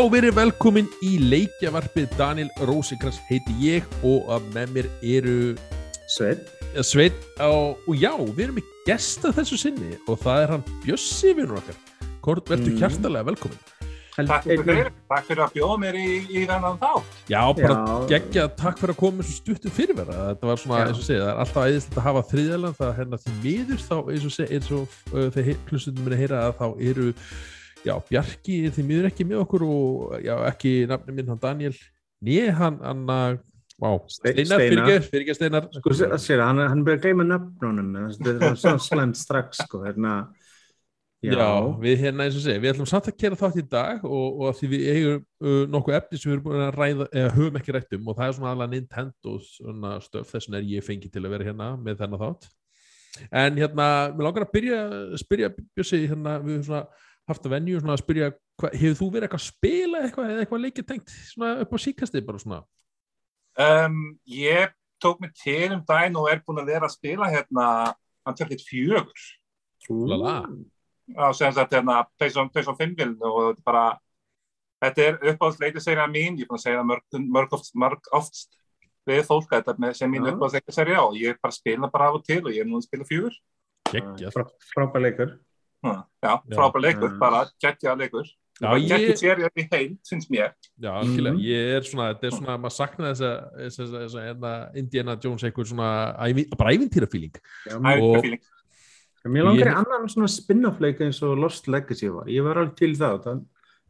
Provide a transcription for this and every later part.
Já, verið velkomin í leikjavarpið Daniel Rósikrans heiti ég og að með mér eru Sveit. ja, Sveit og, og já, við erum með gesta þessu sinni og það er hann Bjössi vinnur okkar Hvort verður Mm. hjertalega velkomin Takk fyrir, takk fyrir að bjóða mér í, í þennan þá. Já, bara Já. geggja, takk fyrir að koma svo stuttum fyrirvera þetta var svona, Já. eins og segja, það er alltaf æðislegt að hafa þriðaland það er hérna því miður þá, eins og segja, eins og uh, þeir hlustum minni heyra að þá eru já, Bjarki er því miður ekki með okkur og já, ekki nafni minn hann Daniel Né hann, hann Ste- Steinar, Steinar. fyrir Steinar Sko, sé- sér, hann, hann byrja að gleyma nöfnunum en það er svona slæmt strax sko, hérna Já. við hérna eins og segja, við ætlum samt að gera þátt í dag og, og því við eigum uh, nokkuð efni sem við erum búin að ræða eða höfum ekki rætt um og það er svona alveg Nintendo svona stöf, þess vegna er ég fengið til að vera hérna með þennan þátt en hérna, mér langar að byrja spyrja Bjössi, hérna, við svona haft að venju svona að spyrja, hefur þú verið eitthvað að spila eitthvað eða eitthvað leikið tengt svona upp á síkastið bara svona? Um, ég tók mig til um daginn og er búin að vera að spila hérna 4 Lala. á sem sagt hérna PlayStation 5 viln og þetta er bara þetta er uppáhaldsleikisserja mín, ég er búin að segja mörg, mörg, oft, mörg oft við fólk að þetta með sem mín Já. uppáhaldsleikisserja og ég er bara að spila bara af og til og ég er nú að spila fjögur. Geggjað. Frá, frábær leikur já, frábær leikur, bara geggja leikur. Geggja ég, serja í heil, syns mér. Já, algjörlega, Mhm. ég er svona, þetta er svona, maður sakna þess að, þess að, þess að, hérna, Indiana Jones eitthvað svona, bara ævintýrafíling. Mér, langar Ég- í annan svona spin-off leik eins og Lost Legacy var. Ég var alveg til það, það.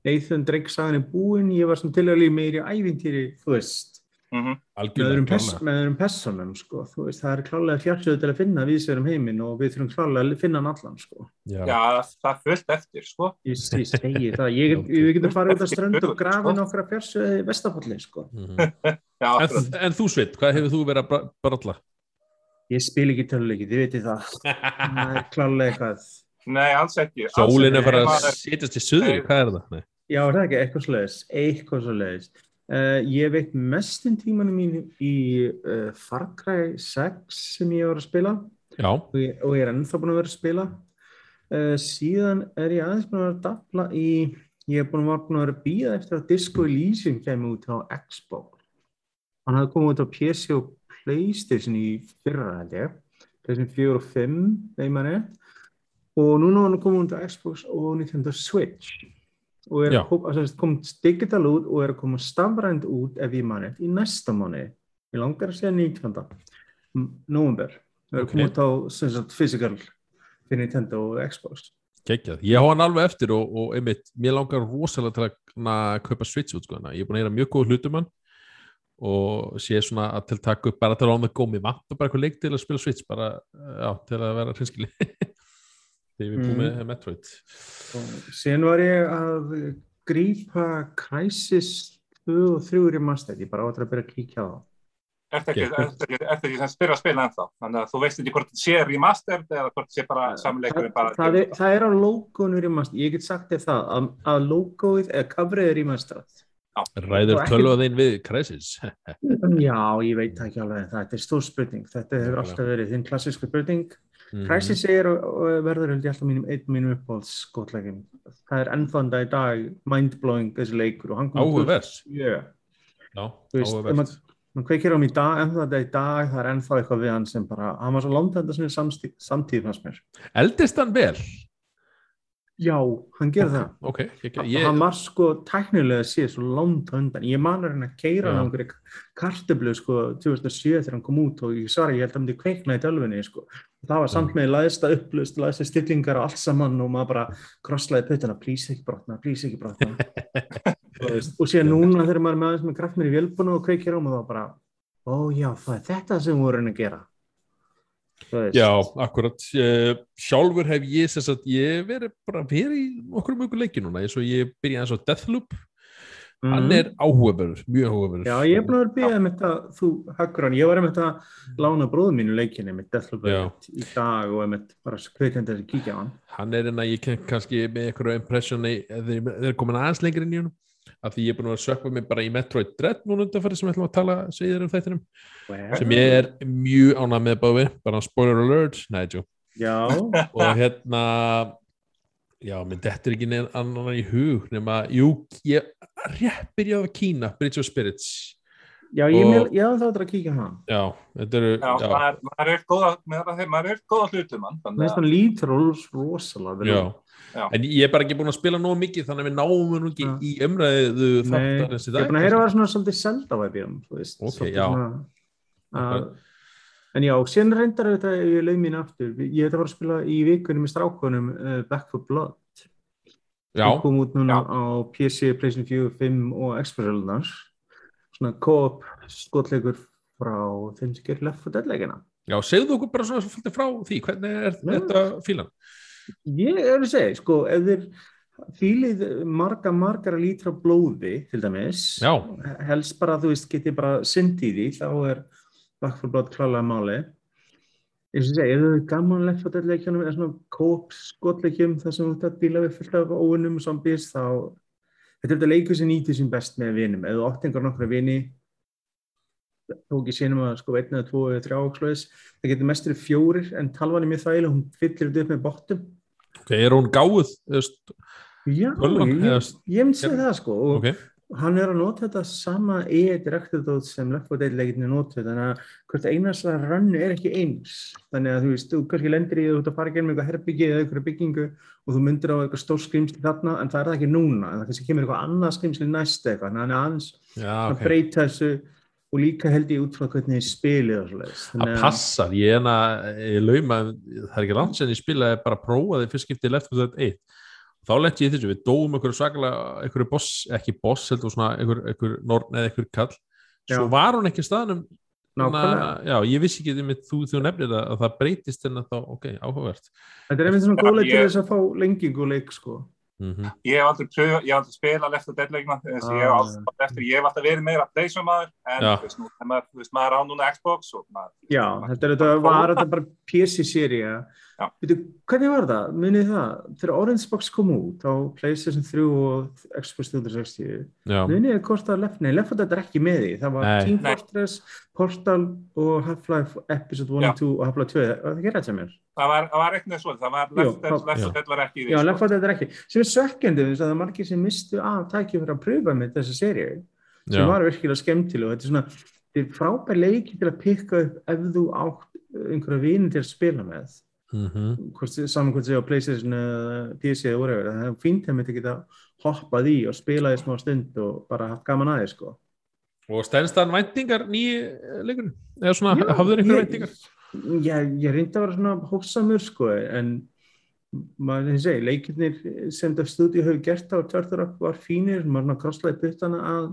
Nathan Drake sagan er búin, ég var svona til að líka meiri ævintýri, þú veist Pers klárlega. með öðrum personum sko. þú veist, það er klálega fjársöðu til að finna viðsverum heiminn og við þurfum klálega að finna hann allan sko. Já, Já, það er fullt eftir, sko. ég, ég segi það, ég, við getum farið út á strönd og grafið nokkra fjársöðu í vestafalli sko. Mhm. Já, en, en þú Sveit, hvað hefur þú verið að bralla? ég spil ekki töluleiki, þið veitir það það er klálega eitthvað Nei, alls ekki. alls Sólin er ekki. farið að setjast í söður, hvað er það? Nei. Já, er það ekki, eitthvað svoleiðis, eitthvað svoleiðis. Uh, ég veit mestin tímanum mín í uh, Far Cry 6 sem ég var að spila og ég, og ég er ennþá búin að vera að spila. Uh, síðan er ég aðeins búin að vera að dafla í, ég er búin, að vera að býða eftir að Disco Elysium kemur út á Xbox. Hann hafði komið út á PC og Playstation í fyrra held ég, Playstation 4 og 5, þeim að rétt. Og núna hann komið út á Xbox og Nintendo Switch og er að kom, að komið digital út og er að koma stafrænt út ef ég manni í næsta mánu ég langar að segja 19. november það er að koma Ok. út á physical fyrir Nintendo og Xbox geggjað. Ég hafa hann alveg eftir og, og einmitt, mér langar rosalega til að na, kaupa Switch út, sko. að Ég er búin að heyra mjög góð hlutum hann og sé svona að til taka upp bara til að það gómi vatn og bara eitthvað leik til að spila Switch bara, já, til að vera hrinskili þegar við búum Mhm. með Metroid. Og síðan var ég að grípa Crysis 2 og 3 remaster ég bara áttur að byrja að kíkja á það Ertu ekki, ekki sem spyrja að spila ennþá? Þannig að þú veist ekki hvort það sé remastered eða hvort það sé bara samleikurinn bara. það, er, það er á logoinu remaster ég get sagt þér það að, að logoið eða coverið er remasterað Ræður tölvaðinn við Crysis Já, ég veit það ekki alveg, þetta er stór spurning, þetta hefur alltaf verið þinn klassísku spurning. Mhm. Crysis er og, verður held ég alltaf mínum, einn mínum uppáhalds skotleikin. Það er ennþanda í dag mindblowing þessi leikur og hann kom Áhugavert. Yeah. Ef áhugavert maður kveikir á hann í dag, ennþanda í dag, það er ennþá eitthvað við hann sem bara, hann var svo langt þetta sem er samtíð fannst mér. Eldist hann vel? Já, hann gerði það. Ok, ég, Ég, hann var sko tæknilega séð svo langt á undan. Ég man að hann að keira hann á einhverju kartöflu sko 2007 þegar hann kom út og ég svara ég held að hann myndi kveikna í tölvunni sko. Það var samt með læðsta upplust, læðsta stillingar og allt saman og maður bara krosslaði puttana, please ekki brotna, please ekki brotna. Og síðan núna þegar maður er með aðeins með kraftmir í vélbúinu og kveikir á maður þá bara, ó já það er þetta sem við vorum að gera. Já, akkurat. Uh, sjálfur hef ég sem sagt, ég verið bara verið í okkur mjög leiki núna, eins og ég byrjaði eins og Deathloop, hann Mhm. er áhugaverður, mjög áhugaverður. Já, ég er búin að býðað með þetta, þú haggur hann, ég var einmitt að lána bróðum mínu leikinni með Deathloop í dag og einmitt bara skveitandi að kíkja á hann. Hann er enna, ég ken kannski með einhverju impressioni, þeir komin aðeins lengri inn í honum, af því ég er búin að að sökva mig bara í Metroid Dread núna undanfæri sem við ætlum að tala þér um þættinum, sem ég er mjög ánað með báði, bara spoiler alert, nætjú. Og hérna já, minn þetta er ekki neina annan í hug nema, jú, ég rétt byrjað á Kína, Bridge of Spirits Já, ég, Og- og... hafði þá að kíkja á hann. já, þetta eru Já, já, maður, maður er góða, er góða hlutum hann. Mér Þannig finnst að, hann lítur ros- rosalega vel já. Já. en ég er bara ekki búin að spila nógu mikið þannig að við náum nú ekki Já. í umræðu Nei, í ég er búin að heyra að vera svona svolítið í hann, þú veist. Ok, já. svona, að, en já, síðan reyndar þetta ég leið mín aftur. Ég ætla að fara að spila í vikunum með strákunum uh, Back for Blood. já, Það kom út núna Já. á PC, PlayStation 4, 5 og Xbox-ölunar. Svona co-op skotleikur frá þeim sem gerir Left 4 Dead-leikina. já, segðu okkur bara svona svolítið frá því, hvernig er Já. þetta fílan? Ég er að segja, sko, ef þið fílið marga, margar lítra blóði, til dæmis, Já. helst bara, þú veist, getið bara syndi í því, þá er Back 4 Blood klálega máli. Ég sem segja, ef þið er gaman Left 4 Dead-leikjunum, eða svona co-op skotleikjum, þar sem þú ert að díla við fullt af óvinnum og zombies, þá þetta er þetta leikur sem nýtir sín best með vinum. Átt einhver nokkra vini, þó ekki sínum að sko einn eða tvo eða þrjá og slúðis, það getur mestur fjórir, en talvan er mjög þægileg, hún fyllir þetta upp með bottum. Ok, er hún gáð? Já, Tölvan, ég, eða- ég, ég myndi segja það sko og Ok, hann er að nota þetta sama e-direktordót sem Left 4 Dead-leikinni notu þannig að hvert einasta rannu er ekki eins þannig að þú veist, þú kannski lendir í þú ert að fara gegnum eitthvað herbyggi eða eitthvað byggingu og þú myndir á eitthvað stór skrimsli þarna en það er það ekki núna, en það kannski kemur eitthvað annað skrimsli næst eitthvað, þannig að aðeins já, að ok. breyta þessu og líka held ég út frá hvernig og svoleiðis. Það passar, ég er að ég lauma, það er ekki langt sem ég spilaði bara að prófa því fyrst skiptið Left 4 Dead 1 þá lenti ég þessu, við dóum einhverju svakalega einhverju boss, ekki boss heldur svona einhver, einhver norn eða einhver kall svo Já. var hún ekki staðnum Nákvæmlega. já, ég vissi ekki með þú þú nefnir það að það breytist en þá, ok, áhugavert Þetta er einmitt svona Já, góðlega til þess að fá lengingu og leik sko. mm ég hef aldrei pröfa, ég hef aldrei spilað Left 4 Dead leikina, þess að ég hef Ah. alltaf eftir, ég hef alltaf verið meira Playstation maður, en þú veist, maður, maður á núna Xbox og maður, Já, þetta, er, þetta var þetta bara PC-sería. Já. Hvernig var það? Munið það? Þegar Orange Box kom út á PlayStation 3 og Xbox 360, já, munið þið hvort það left, nei, left þetta er ekki með því. Það var Nei. Team Nei. Fortress, Portal og Half-Life Episode 1 Já. og 2 og Half-Life 2. Var það ekki rætt sem mér? það var, það var það var Left 4 Dead, það- Já. 4 Dead var ekki í því, Já, sko. left þetta er ekki. Sem er sökkjandi, þess að það er margir sem mistu af tækjum fyrir að pröfa með þessa seríu. sem já, var virkilega skemmtileg og þetta er svona þetta er frábær leiki til að pikka upp ef þú átt einhverja vini til að spila með saman hvort sé á Playstation eða PC eða whatever, það er fínt að myndi geta hoppað í og spila í smá stund og bara haft gaman aðeins sko. og stendst það væntingar nýju leikur eða svona, Já, hafður einhverju ég- væntingar? Já, ég reyndi að vera svona hófsamur sko, en maður þið segi, leikirnir sem þetta stúdíu hefur gert á Turtle var fínir, maður svona krosslaði puttana að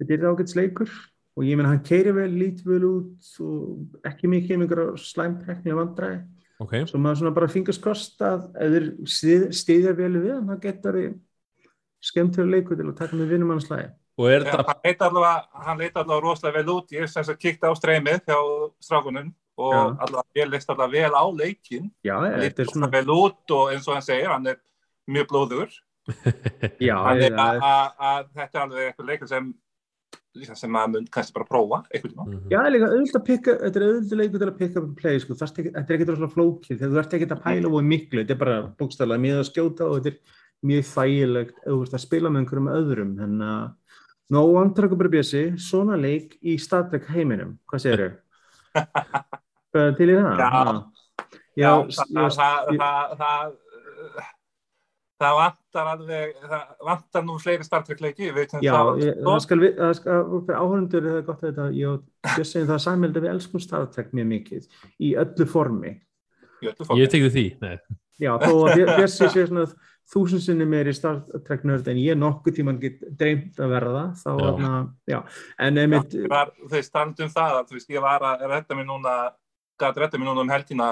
þetta er ágæts leikur og ég menn hann keiri vel, lítur vel út og ekki mikið um einhverja slæmteknilega vandræði. Ok, svo maður svona bara fingast kost að ef þeir stið, stiðja vel við hann, það getur skemmtilega leikur til að taka með vinnum hans slæði og er Já, þetta hann leit allavega, allavega rosalega vel út, ég sem sagt kíkti á streymið hjá strákunum og Já. allavega ég leist allavega vel á leikin, Já, hann þetta leit er svona vel út og eins og hann segir, hann er mjög blóður, Já, þannig það að, er- að, að þetta er alveg eitthvað leikur sem sem maður mun kannski bara prófa einhvern tíma. Mhm. Já, það er líka auðvitað að pikka, þetta er auðvitað leikur til að pikka upp um play, sko, þetta er ekkert rosalega flókið, þegar þú ert ekkert að pæla og miklu, þetta er bara bókstæðlega mjög að skjóta og þetta er mjög þægilegt að spila með einhverjum öðrum, en að Nó, andrakku bara bjössi, svona leik í Star Trek heiminum, hvað segir þau? Til í það? Já. Ha. Já, Já, það, já, það, ég- það, það, það vantar alveg, það vantar nú fleiri Star Trek leiki, við veitum Já, það, ég, það skal við, það skal, áhörundur er það gott að þetta, ég Bjössi það samhælda við elskum Star Trek mjög mikið í öllu formi. í öllu fólki. ég tekði því Nei. Já, þó að Bjössi sé svona þúsund sinni meiri Star Trek nörd en ég nokkuð tíman get dreymt að verða þá Já. já. já, en einmitt Ég veist, standum það að, þú veist, ég var að redda mér núna gæti redda mér núna um helgina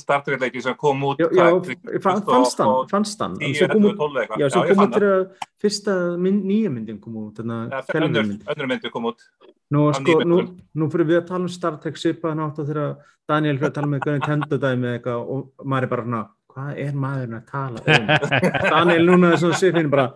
Star Trek leiki sem kom út já, já, hvað, fa- fannst hann, fannst hann. en 10, svo kom 11, út 12 eitthvað. Já, svo ég kom fann út þegar fyrsta mynd, nýja myndin kom út, önnur, myndi kom út. Nú, sko, nú, nú fyrir við að tala um Star Trek svipaðan átt og þegar Daniel fyrir að tala með eitthvað Nintendo dæmi eitthvað og maður er bara hvað er maðurinn að tala um? Daniel núna er svona svipin bara,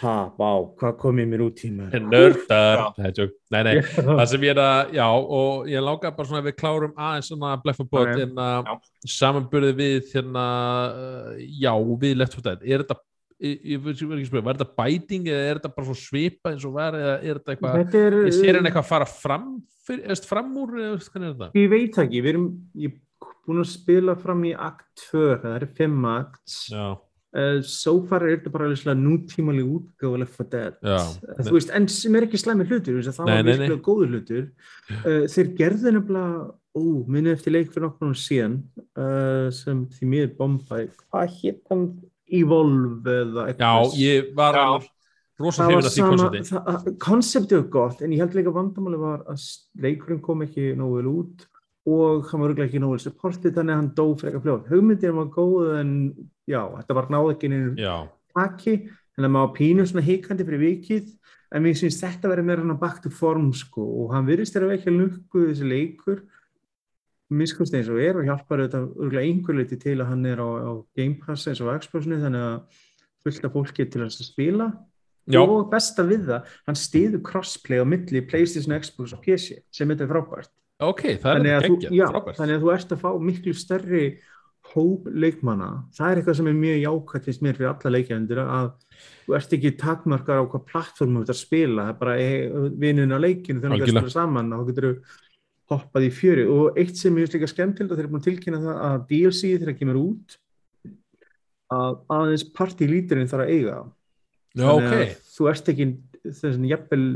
ha, vá, hvað kom ég mér út í maður? nördar. Nei, tjók. nei, nei, það sem ég er að já, og ég langar bara svona að við klárum aðeins svona Black for Bot Ok. hérna, Já. samanburði við hérna, uh, já, við Left 4 Dead er þetta, ég, ég veit ekki spyrja, var þetta bæting eða er þetta bara svo svipa eins og var eða er þetta eitthvað, Þetta er, ég sér hann eitthvað að fara fram fyrir, eða fram úr, eða hvernig er þetta? ég veit ekki, við erum ég er búin að spila fram í akt 2, það eru 5 akt Já, uh, so far er þetta bara alveg svona nútímaleg útgáfa Left 4 Dead. Já. uh, þú veist, en sem er ekki slæmi hlutur það var virkilega góður hlutur. Uh, þeir gerðu nefnilega ó, minni eftir leik fyrir nokkur síðan uh, sem því mér bombaði hvað hétt hann? Evolve eða já eitthvað ég var Já. alveg rosa það hrifin var að því koncepti það, konseptið var gott en ég held líka vandamáli var að leikurinn kom ekki nógu vel út og hann var örugglega ekki nógu vel supportið þannig að hann dó eitthvað fljóð hugmyndin var góð en já, þetta var náð ekki Já, taki en það maður pínu svona hikandi fyrir vikið. En mér syns þetta verið meira hann að baktu form sko og hann virðist þeirra ekki að lukku þessi leikur. Miskunst eins og er og hjálpar þetta örgulega einhver leiti til að hann er á, á Game Pass eins og Xboxinu þannig að fullt af fólki til að spila. Já, og besta við það, hann stiður crossplay á milli Playstation, Xbox og PC sem þetta er frábært ok, það er geggjað, já, frábært. þannig að þú ert að fá miklu stærri hóp leikmanna. Það er eitthvað sem er mjög jákvæmt finnst mér fyrir alla leikjændur að þú ert ekki takmarkar á hvað plattform þú ert að spila, það er bara e, vinnun á leikinu þegar þú ert að spila saman og þá getur þú hoppað í fjöri. Og eitt sem ég finnst líka skemmtild og þeir eru búin að tilkynna það að DLC þegar það kemur út að aðeins partylíturinn þarf að eiga. Já, Þannig að ok, þú ert ekki þess að jafnvel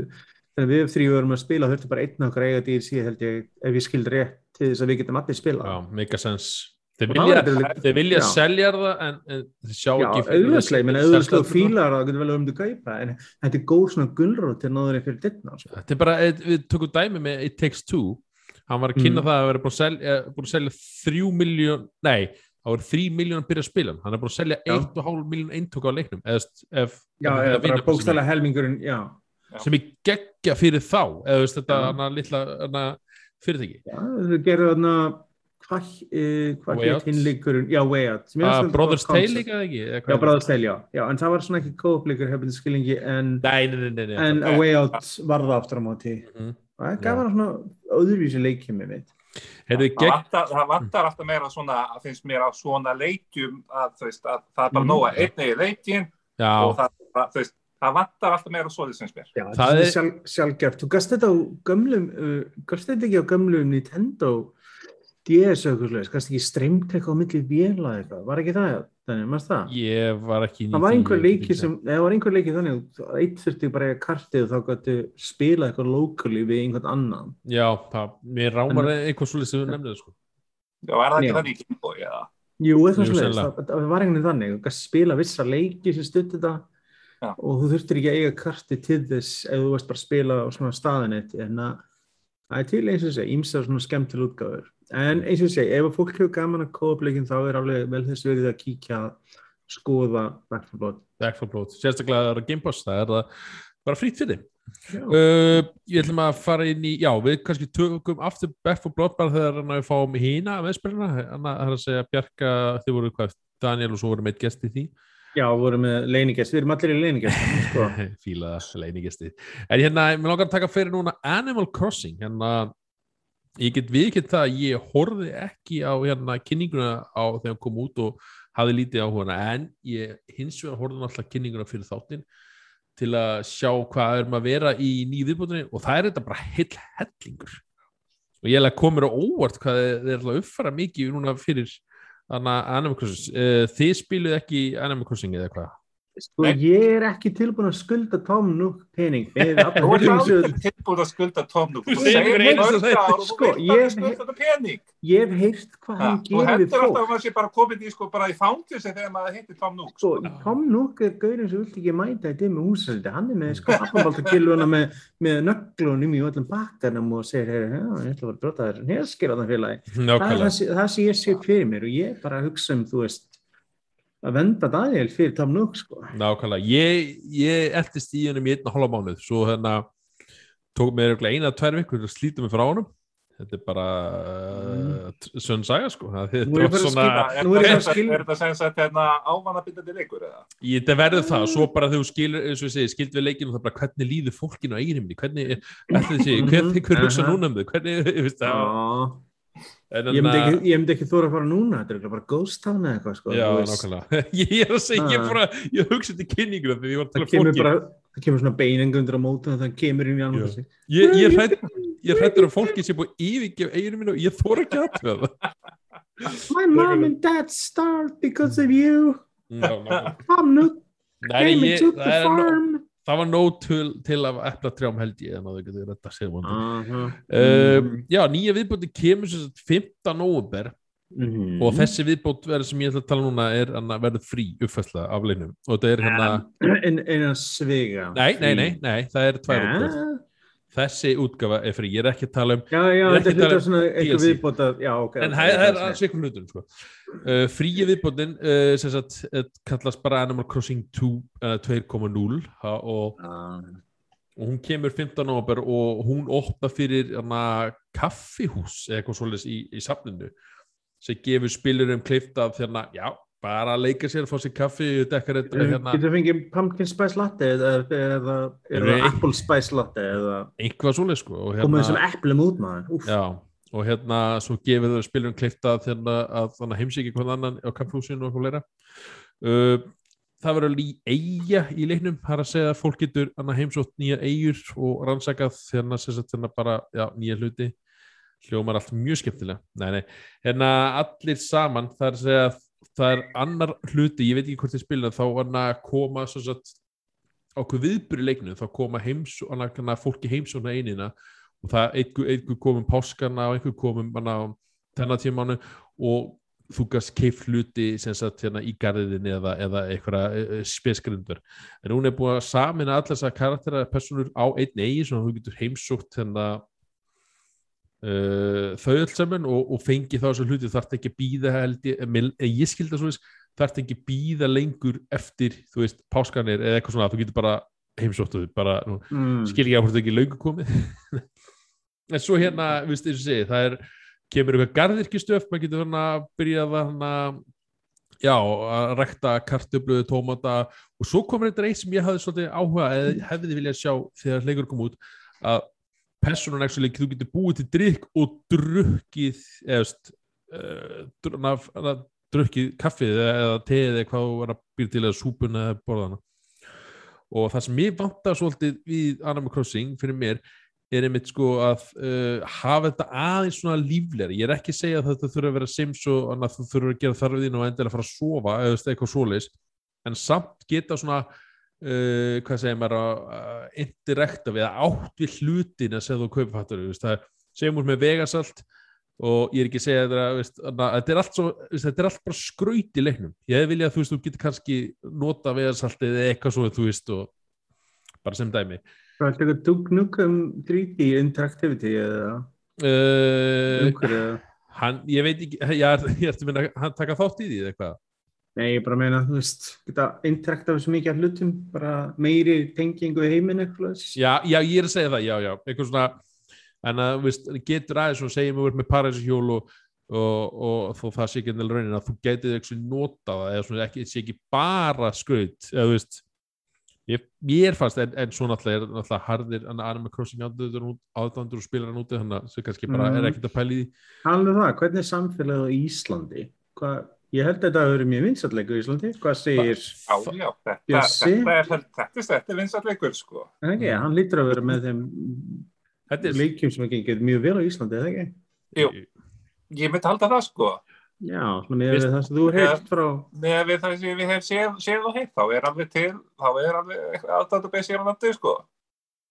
þegar við þrjú erum að spila þurftu bara einn okkar að eiga DLC held ég ef ég skildi rétt til þess að við getum allir spila já, mega sense Þeir vilja, þeir vilja selja það en, en þeir sjá Já, ekki auðvitað, menn auðvitað fílar það getur vel um til kaupa en þetta er góð svona gulrót til náður en fyrir dittna sko. Þetta er bara, eh, við tökum dæmi með It Takes Two hann var að kynna Mm. það að vera búin að selja, eh, búin að selja þrjú miljón, nei það voru þrjú miljón að byrja að spila hann. er búin að selja Já. 1,5 miljón eintöku á leiknum eða, ef, Já, eða bara bókstæðlega helmingurinn, já. Sem er geggja fyrir þá eða veist, þetta Já. hana, litla hana, fyrirtæki já þau gerðu þarna hvað hétt Out. hinleikurinn, já, Way Out er uh, Brothers Tale líka eða ekki Já, er Brothers Tale, já. já en það var svona ekki kópleikur hefðin skilningi en, það? Nei, nei, nei, nei, nei en það- A Way Out var það aftur á móti Mhm. það er gaman að svona öðruvísi leikjum með mitt Heyrðu, Það gegg, vantar, það vantar alltaf meira svona, að finnst mér á svona leikjum að, veist, að það er bara Mhm. nóga einnig í leikin já, og það, það, veist, það vantar alltaf meira svo þess finnst mér. Já, Það það er sjálf, sjálfgeft. Þú gast þetta á gömlum, uh, gast þetta ekki á gömlum Nintendo DS eitthvað slags, gast ekki streymt eitthvað á milli eða eitthvað, var ekki það? Þannig, maður það? ég var ekki í Það var einhver leiki sem, eða það var einhver leiki þannig, að eitt þurfti bara eiga kartið og þá gætu spila eitthvað locally við einhvern annan. já, það, mér rámar einhver svolítið sem þú nefnir sko. Já, er það ekki þannig í eða? Jú, eitthvað sennilega. það, það var einhvern veginn þannig, spila vissa leiki sem stutti þetta Já. og þú þurftir ekki að eiga kartið til þess ef þú varst bara að spila á svona staðinett en að það er til eins og segja, ímsa svona skemmtil útgáður. En eins og segja, ef að fólk hefur gaman að kóða bleikin þá er alveg vel þess verið að kíkja að skoða Back 4 Blood. Back 4 Blood, sérstaklega að það er Game Pass það er það bara frýtt fyrir Já. uh, ég ætlum að fara inn í já, við kannski tökum aftur Back 4 Blood bara þegar að við fáum hína meðspilina, það er að segja Bjarka, þið voru hvað, Daniel og svo voru meitt gest í því Já, vorum með leiningest, við erum allir í leiningest, sko. fíla leiningesti en hérna, mér langar að taka fyrir núna Animal Crossing. Hérna ég get viðkynnt það að ég horfði ekki á hérna kynninguna á þegar hann kom út og hafði lítið á hana. En ég hins vegar horfði náttúrulega kynninguna fyrir þáttinn til að sjá hvað erum að vera í nýju viðbútinni og það er þetta bara heill hellingur. Og ég er koma mér á óvart hvað þeir eru að uppfara mikið núna fyrir Þannig að Animal Crossing, uh, þið spiluð ekki Animal Crossing eða hvað? Sko, Nei. ég er ekki tilbúin að skulda Tom Nook pening. Við Þú ert aldrei tilbúin að skulda tómnum. Þú Þú segir þetta. ár og þú Sko, veist ég- að þið skulda þetta pening. Ég hef heyrt hvað Ja, hann Þú gerir við heldur fólk. alltaf að maður sé bara komin í sko bara í fangilsi þegar maður hittir Tom Nook. Sko, Tom Nook er gaurin sem vilt ekki mæta í dimmu húsasöldi. Hann er með sko hafnabaltakilvuna með, með nöglunum í öllum bakkanum og segir, hey, já, ég ætla að vera að brota þér hér að það. Það það, það sem ég sé fyrir mér og ég bara hugsa um, þú veist, að venda Daniel fyrir Tom Nook, sko. Nákvæmlega. Ég, ég eldist í hennum í einn og hálfa mánuð, svo hérna tók mér eina, tvær vikur að slíta mig frá honum. Þetta er bara mm. sönn saga, sko. Er þetta að svona, Er er þetta- er sem sagt hérna ávannabindandi leikur eða? þetta verður það, svo bara þegar þú skilur, og skild við leikinu, það bara hvernig líður fólkinu á eiginumni, hvernig, ætli þið sé, hver, Mhm. hver hugsa Aha. núna um þau, hvernig, ég veist það, Ég myndi ekki, ekki þóra að fara núna, þetta er bara Ghost Town eða eitthvað sko. Já, nákvæmlega. Ég er að segja, ég, Ah. bara, ég hugsa þetta að Það um kemur bara, það kemur svona beinengundur á móti og það kemur inn í annan. Ég, ég, hrætt, ég hrættur að fólki sé búið yfirgef eiginu mínu og ég þóra ekki að það. My mom and dad starved because of you. Já, nákvæmlega. I'm not Nei, came það, the farm. Það var nóg til, til af eplatrjám held ég en að þau getur þetta sér. Aha. Um, já, nýja viðbóti kemur sem sagt 15. november Mhm. og þessi viðbót verður sem ég ætla að tala núna er að verður frí uppfæsla af leiknum og þetta er hérna, En, en að svega. nei, nei, nei, nei, það er tvær útgáfur. Þessi útgafa er frí, ég er ekki að tala um Já, já, er þetta er hluta um svona eitthvað viðbóta, já, ok. En það það er alls einhvern hlutum sko. uh, Fríi viðbótin uh, sem sagt, uh, kallast bara Animal Crossing 2, uh, 2.0 ha, og, Ah, og hún kemur 15. november og hún opna fyrir hana, kaffihús eða eitthvað svolítið í, í safninu sem gefur spilurum kleift að þérna, já, bara að leika sér fá sér kaffi, dekkar þetta hérna, Getur þú fengið pumpkin spice latte eða, eða, eða apple spice latte eða? Einhvað svolítið sko og komið hérna, þessum eplum út maður. Já, og hérna svo gefur þau spilurum kleift að þérna að heimsíki hvern annan á kaffihúsinu og eitthvað leira uh, það verður lí eiga í leiknum, það er að segja að fólk getur annað heimsótt nýja eigur og rannsakað sem sagt þérna bara já, nýja hluti. Hljómar allt mjög skemmtilega. Nei, nei. hérna allir saman það er að segja að það er annar hluti ég veit ekki hvort þið spila þá hann að koma ákveð viðbyrði leiknum þá koma heims fólki heimsóna einina og það einhver, einhver komum páskana og einhver komum tímánu og þú gast keif hluti sem sagt hérna í garðin eða, eða einhverja spesgrindur en hún er búin að samina allar þessar karaktera personur á einn eigi svona þú getur heimsótt hérna uh, þau öll saman og, og fengi þá þessu hluti þarf ekki að býða held ég, eh, ég skildi það veist þarf ekki að býða lengur eftir þú veist páskanir eða eitthvað svona þú getur bara heimsóttu þau bara nú, Mm. skil ég á hvort það ekki löngu komið en svo hérna, viðst, eins og segi, það er kemur eitthvað garðirkistöf, maður getur hérna að byrja að já, að rekta kartöfluðu, tómata og svo komur þetta eitt sem ég hafði svolítið áhuga eða hefði viljað sjá þegar leikur kom út að personun actually, þú getur búið til drikk og drukkið eða veist, uh, dr na, na, drukkið kaffið eða, eða teið eða hvað er að býra til eða súpuna eða borðana. Og það sem ég vantar svolítið við Animal Crossing fyrir mér er einmitt sko að uh, hafa þetta aðeins svona líflegri. Ég er ekki að segja að þetta þurfa að vera sims og annað þú þurfa að gera þarfið og endilega fara að sofa eða eitthvað svoleiðis. En samt geta svona uh, hvað segir maður að indirekta við að átt við hlutina sem þú kaupir fattur það segjum úr með vegasalt og ég er ekki að segja þetta þetta er allt svo, þetta er allt bara skraut í leiknum. Ég viljað að þú veist, þú getur kannski nota vegasaltið eða eitthvað svo þú veist og bara sem dæmi. Það er eitthvað dugnug um 3D interactivity eða uh, hann, ég veit ekki er, ég er að minna, hann taka þátt í því eða eitthvað Nei, ég bara meina, þú veist, geta interakta við svo mikið af hlutum, bara meiri tengingu í heiminn eitthvað. já, já, ég er að segja það, já, já eitthvað svona, en að, þú veist, getur aðeins og segjum við með paræsihjól og, og, og þó það sé ekki ennilega raunin að þú getið eitthvað nota það eða svona ekki, sé ekki bara skraut eða þú veist ég, ég er fast, en, en svo náttúrulega er náttúrulega harðir en Animal Crossing aðdandur og spilar hann úti, þannig að það kannski bara Mhm. er ekkert að pæli því Alveg það, hvernig er samfélagið á Íslandi? Hvað, ég held að þetta hafi verið mjög vinsatleikur í Íslandi. Hvað segir, Já, já, þetta, Bjössi? þetta er, þetta er, þetta er vinsatleikur, sko. er ekki, hann lítur að vera með þeim Þetta er leikjum sem er gengið mjög vel á Íslandi, eða ekki? Jú. Ég myndi halda það, sko. Já, svona með Veist- það sem þú heilt frá, Með við það sem við hef séð, og heitt, þá er alveg til, þá er alveg aðdættabeysi hér á landi, sko.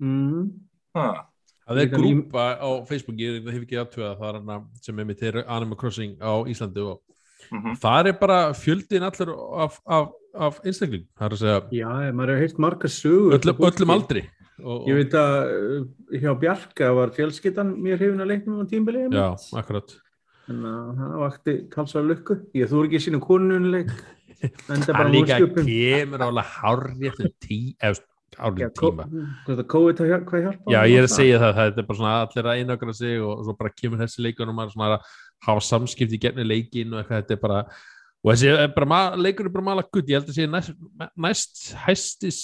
mm, Ha. Það er grúpa á Facebook, ég hef ekki aðtöða það er hana sem er mitt er Animal Crossing á Íslandi og Mm það er bara fjöldin allur af, af, af einstakling, það er að segja já, maður hefur heilt marga sögur. öllum, öllum aldri og, Ég veit að uh, hjá Bjarka var fjölskyttan mjög hrifin að leiknum á tímbili. og, Já, akkurat Þannig að það vakti talsvað lukku. Ég þú ekki sínum er bara hann líka kemur álega hárið eftir tí, tíma Hvað það COVID hvað hjálpa? Já, ég er að segja það, það er bara svona allir að einakra sig og svo bara kemur þessi leikur og maður svona að hafa samskipti í gerni leikin og eitthvað, þetta er bara og þessi er bara, leikur er bara mala gutt, ég held að sé næst, næst hæstis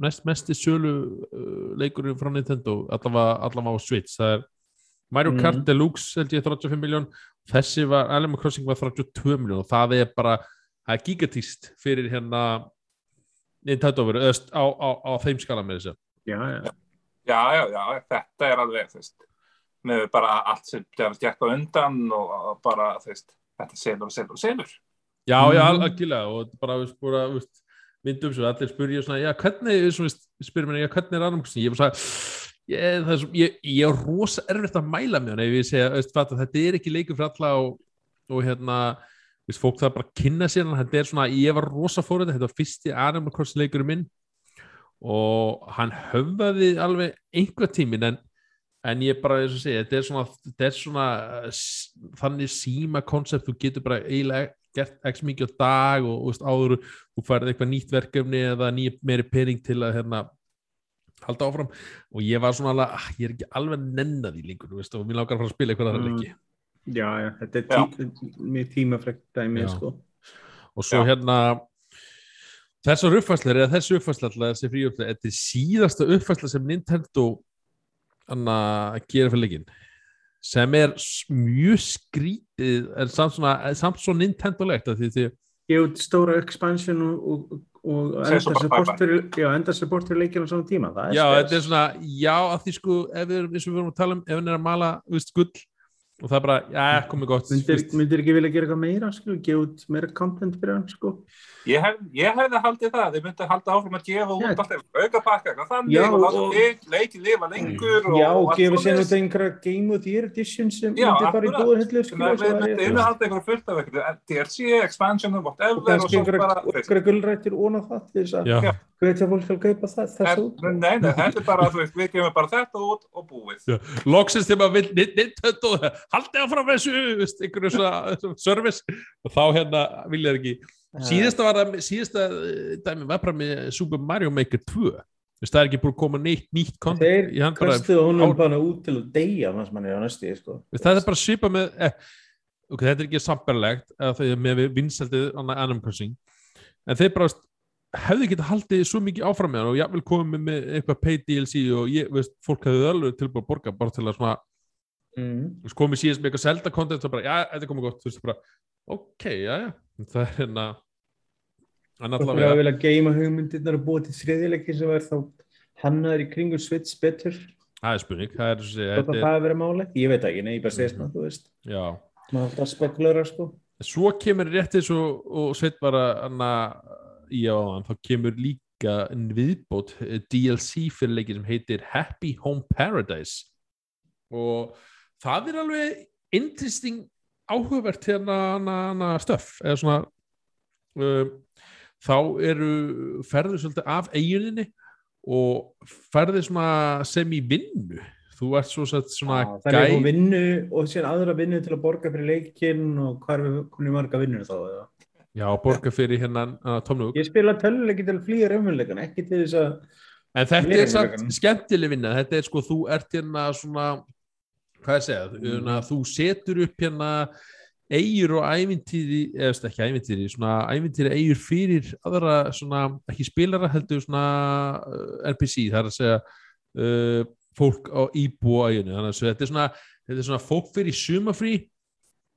næst mesti sölu uh, leikurinn frá Nintendo allavega, allavega á Switch það er Mario Mhm. Kart Deluxe held ég 35 miljón þessi var, Animal Crossing var 32 miljón og það er bara, það er gigatíst fyrir hérna Nintendo verið, á, á, á þeim skala með þessu Já, já. Já, já, já, þetta er alveg, veist, með bara allt sem það gekk á undan og bara, veist, þetta selur og selur og selur. Já, já, Mhm. algjörlega og bara, veist, bara, veist, myndum svo, allir spurja svona, já, hvernig, veist, spyrir mér, já, hvernig er Animal Crossing, ég er bara svona, ég, það svo, ég, ég er rosa erfitt að mæla með hann ef ég segja, veist, fatta, þetta er ekki leikur fyrir alla og, og hérna, veist, fólk það bara að kynna sér hann, þetta er svona, ég var rosa fóröndi, þetta var fyrsti Animal Crossing leikurinn minn og hann höfðaði alveg einhver tímin en en ég bara, eins og segja, þetta er svona, þetta er svona s- þannig síma koncept, þú getur bara eiginlega gert ekki mikið á dag og, og veist, áður þú færði eitthvað nýtt verkefni eða nýja meiri pening til að hérna halda áfram og ég var svona alveg, ah, ég er ekki alveg nennað í lengur, þú veist, og mér langar að fara að spila eitthvað aðra Mm. leiki Já, já, þetta er tí, mjög tímafrekt dæmi, sko. og svo Já. hérna þessar uppfæslar, eða þessi uppfæsla alltaf þessi frí uppfæsla, þetta er síðasta uppfæsla sem Nintendo anna, gera fyrir leikin sem er mjög skrítið en samt svona, samt svo Nintendo-legt að því því Ég út stóra expansion og, og, og enda support fyrir, já, enda support fyrir leikina á svona tíma. Það er já, þetta er svona, já, að því sko ef við erum, eins og við vorum að tala um, ef hann er að mala veist, gull, og það er bara, já, komið gott Myndir, myndir ekki vilja gera eitthvað meira, sko, gefa út meira content fyrir hann, sko. Ég, hef, ég hefði haldið það, þið myndi halda áfram að gefa út Já. alltaf auka pakka, eitthvað þannig, Já, og láta og- leik, leiki lifa lengur og, Já, og allt gefa sér út einhverja Game of the Year edition sem Já, myndir bara í skilja, að svo við væri myndi ég- innihalda eitthvað fullt af eitthvað DLC, expansion, og whatever og kannski einhverja einhverja gullrættir ón á það til þess að fólk til að kaupa það, þess en, út. nei, nei, þetta er bara, við gefum bara þetta út og búið. Vil haldið áfram þessu einhverju svona service. Og þá hérna vilja þeir ekki. Síðasta var það, síðasta eh, dæmi var bara með Super Mario Maker 2 Veist, það er ekki búin að koma neitt nýtt content Þeir kastuðu honum bara út til að deyja hann er á næstu, sko. það er bara svipa með eh, ok, þetta er ekki sambarlegt með vinsaldið Animal Crossing en þeir bara hefðu getað haldið svo mikið áfram með hann og ég vil koma með, eitthvað paid DLC og ég, veist, fólk hefðu alveg tilbúið að borga bara til að svona Mm. þú veist, komið síðast með eitthvað selda content og bara, já, þetta er komið gott, þú veist, bara ok, já, já, það er hérna en Fólk er að allavega vilja geima hugmyndirnar og búa til þriðileiki sem er þá hannaður í kringur Switch betur. það er spurning, það er, það er að vera máli. Ég veit ekki, nei, ég bara segist Mhm. maður, þú veist. já, Maður er alltaf að spekulera, sko. svo kemur rétt eins og, og sveit bara í áðan, þá kemur líka en viðbót eh, DLC fyrir leiki sem heitir Happy Home Paradise og það er alveg interesting áhugavert hérna stöf eða svona um, þá eru ferður svolítið af eigininni og ferður svona sem í vinnu þú ert svo sett svona er hún vinnu og síðan aðra vinnu til að borga fyrir leikinn og hvað er konum marga vinnur þá? Eða? já, borga fyrir hérna uh, Tomnúk Ég spila töluleiki til flýja raunveruleikan, ekki til þess að En þetta er vegan. skemmtileg vinna, þetta er sko, þú ert hérna svona, hvað ég segja, Mm. þú setur upp hérna eigur og ævintýri, eða ekki ævintýri, svona ævintýri eigur fyrir aðra svona, ekki spilara heldur svona uh, NPC, það er að segja uh, fólk á íbú á eiginu, þannig að þetta er svona, þetta er svona fólk fyrir sumafrí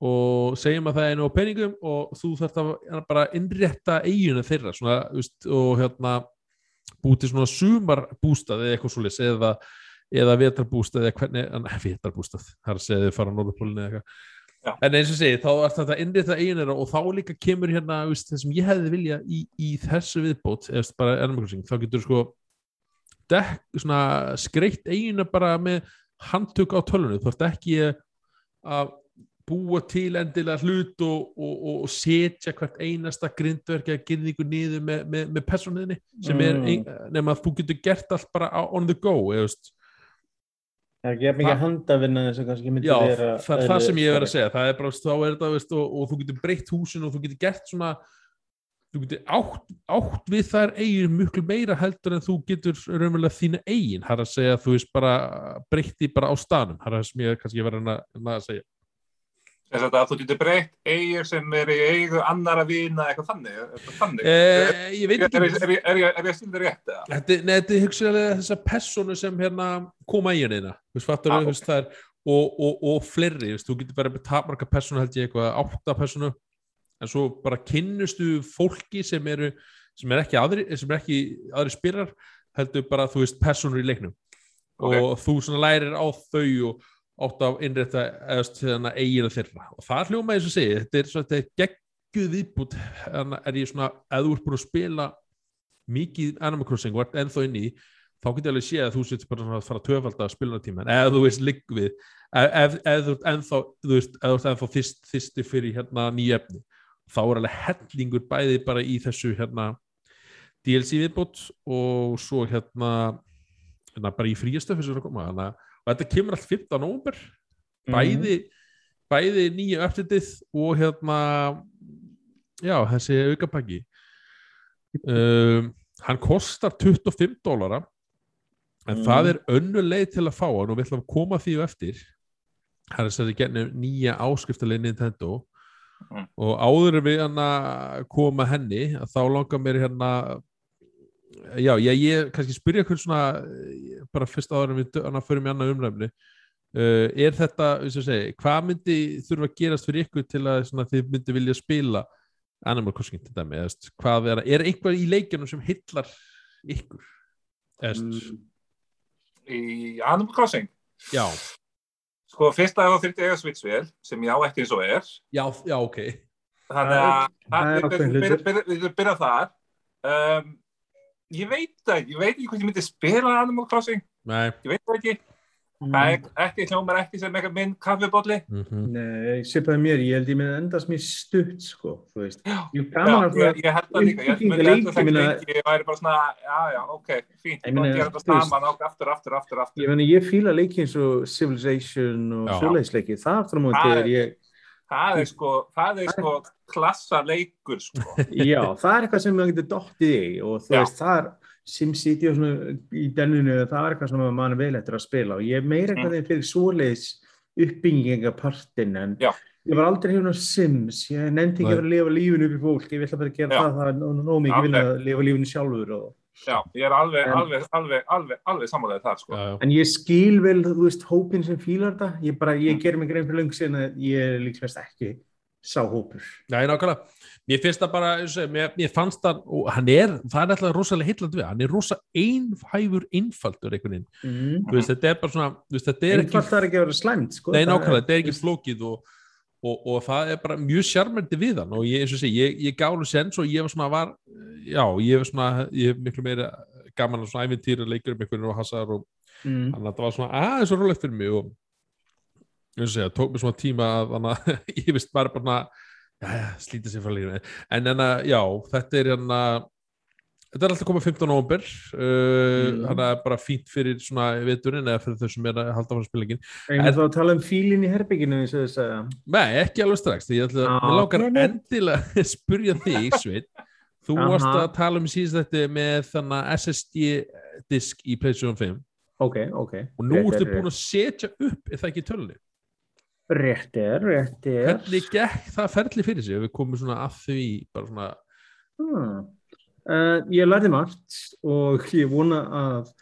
og segjum að það er nú á peningum og þú þarft að bara innrétta eiginu þeirra svona, veist, og hérna búið til svona sumarbústað eða eitthvað svoleiðis eða, eða vetrarbústað eða hvernig, en, vetrarbústað það er að segja þau fara á Norðurpólinu eða eitthvað. En eins og segi, þá er þetta innrétta eiginera og þá líka kemur hérna veist, það sem ég hefði vilja í, í þessu viðbót eða bara ennumkvæmsing, þá getur sko dekk, svona skreitt eigina bara með handtök á tölunni, þú ert ekki að búa til endilega hlut og, og, og, setja hvert einasta grindverk eða gyrðingu niður með, með, með persónuðinni sem er, Mm. ein, nema að þú getur gert allt bara on the go eða, veist, er ekki jafn mikið handavinna þess að kannski myndi já, vera það er það sem ég er að segja. Það er bara, þá er þetta, veist, og, og þú getur breytt húsin og þú getur gert svona þú getur átt, átt við þær eigin mjög meira heldur en þú getur raunverulega þína eigin, það er að segja þú veist bara breytti bara á stanum það er það sem ég kannski verið að, að segja Þess að þú getur breytt eigir sem er í eigu annara vina eitthvað þannig. Þetta þannig? eh, ég veit ekki er, er, er, er ég stundur rétt eða? Þetta, nei, þetta er hugsaðlega þessar personu sem hérna koma í henni þú veist, fattur Ah, þú veist, það er og, og, og fleiri, veist, þú getur með tapmarka personu held ég eitthvað átta personu en svo bara kynnustu fólki sem eru sem er ekki aðri, sem er ekki aðri spyrar heldur bara þú veist personur í leiknum Ok. og þú svona lærir á þau og átt að innrétta eða eiginu þeirra. Og það hljóma eins og segi, þetta er þetta er geggjuð viðbútt en er ég svona, ef þú ert búin að spila mikið Animal Crossing og ert ennþá inn í þá getur ég alveg séð að þú sett bara að fara tvöfald að spila tíma, en ef þú veist ligg við. Ef, ef, þú ert ennþá þú veist, ef þú ert ennþá þyst, þysti fyrir hérna nýja efni, þá er alveg hellingur bæði bara í þessu hérna DLC viðbútt og svo hérna, hérna bara í fríastöfi sem er að koma, þannig að og þetta kemur allt 15. nómber bæði, bæði nýja upptitið og hérna já, þessi aukapakki um, hann kostar 25 dólara en Mm. það er önnu leið til að fá hann og við ætlum að koma því eftir hann er sér að genna nýja áskriftarleið Nintendo Mm. og áður við hann að koma henni að þá langar mér hérna já, ég, ég kannski spyrja hvernig svona eh, bara fyrst áður en við förum í annað umræfni. Uh, er þetta, eins og segi, hvað myndi þurfa að gerast fyrir ykkur til að svona, þið myndi vilja spila Animal Crossing til dæmi, eða, veist, hvað er, er einhver í leikjunum sem hillar ykkur? Mm. í Animal Crossing? Já, sko fyrst að það þurfti eiga switchvél sem ég á ekki eins og er. Já, já, ok. Þannig að er- er við- byrja þar. Um, ég veit það ekki ég veit ekki hvort ég myndi spila Animal Crossing. Nei. Ég veit það ekki, Mm. það er ekki hljómar ekki sem eitthvað minn kaffibólli mm Nei, svipaði mér, ég held ég með endast mér stutt sko, þú veist. Já, Ég ég, ég held það líka, ég það ég meina- lengi, ég væri bara svona, já, já, ok, fínt, Ég ég þú veist- saman, ák, aftur, aftur, aftur, aftur. Ég ég fíla leiki eins og Civilization og svoleiðisleiki, það aftur á móti er- ég, Það er sko, það er sko klassa leikur, sko. já, það er eitthvað sem maður getur dottið í og þú Já. veist, það er SimCity og svona í denninu, það er eitthvað sem mann er vel eftir að spila og ég er meira eitthvað mm. fyrir svoleiðis uppbyggingapartin en Já. ég var aldrei hefur Sims, ég nefndi ekki að vera að lifa lífinu upp í fólk, ég vil bara gera Já. það, það er nóg mikið vilja að lifa lífinu sjálfur og Já, ég er alveg, En- alveg, alveg, alveg, alveg samanlega það, sko. já, já. En ég skil vel, þú veist, hópin sem fílar þetta. Ég bara, ég ger mig grein fyrir löngu síðan að ég er líklegast ekki sá hópur. Nei, nákvæmlega. Mér finnst það bara, ég mér, mér fannst það, og hann er, það er alltaf rosalega heitlandi við, hann er rosa einhæfur einfaldur einhvern veginn. Mm. Þú veist, þetta er bara svona, þú veist, þetta er ekki, Einfalt þarf ekki að vera slæmt, sko. nei, nákvæmlega, þetta er ekki flókið og, og, og það er bara mjög sjarmerndi við hann og ég, eins og ég segi, ég, ég gálu sens og ég var svona, var, já, ég var svona, ég hef miklu meira gaman að svona æfintýra leikur um einhvern og hasar og Mm. þannig að það var svona aðeins svo rólegt fyrir mig og eins og segja, tók mér svona tíma að þannig að ég vist bara bara slíta sér frá lífinu en en að, já, þetta er hérna þetta er alltaf komið 15. november uh, Mm. þannig að bara fínt fyrir svona veturinn eða fyrir þau sem er að halda spilingin Eigum við þá að tala um fílinn í herbygginu, eins og þess að... Nei, ekki alveg strax því ég ætla að langar nei, nei. endilega að spurja þig, Sveit þú varst að tala um síðast þetta með þannig SSD disk í PlayStation 5 Ok, ok. og nú ertu er, búin að setja upp er það ekki í tölunni? Rétt er, rétt er. Hvernig gekk það ferli fyrir sig við komum svona að því bara svona, Hmm. Uh, ég lærði margt og ég vona að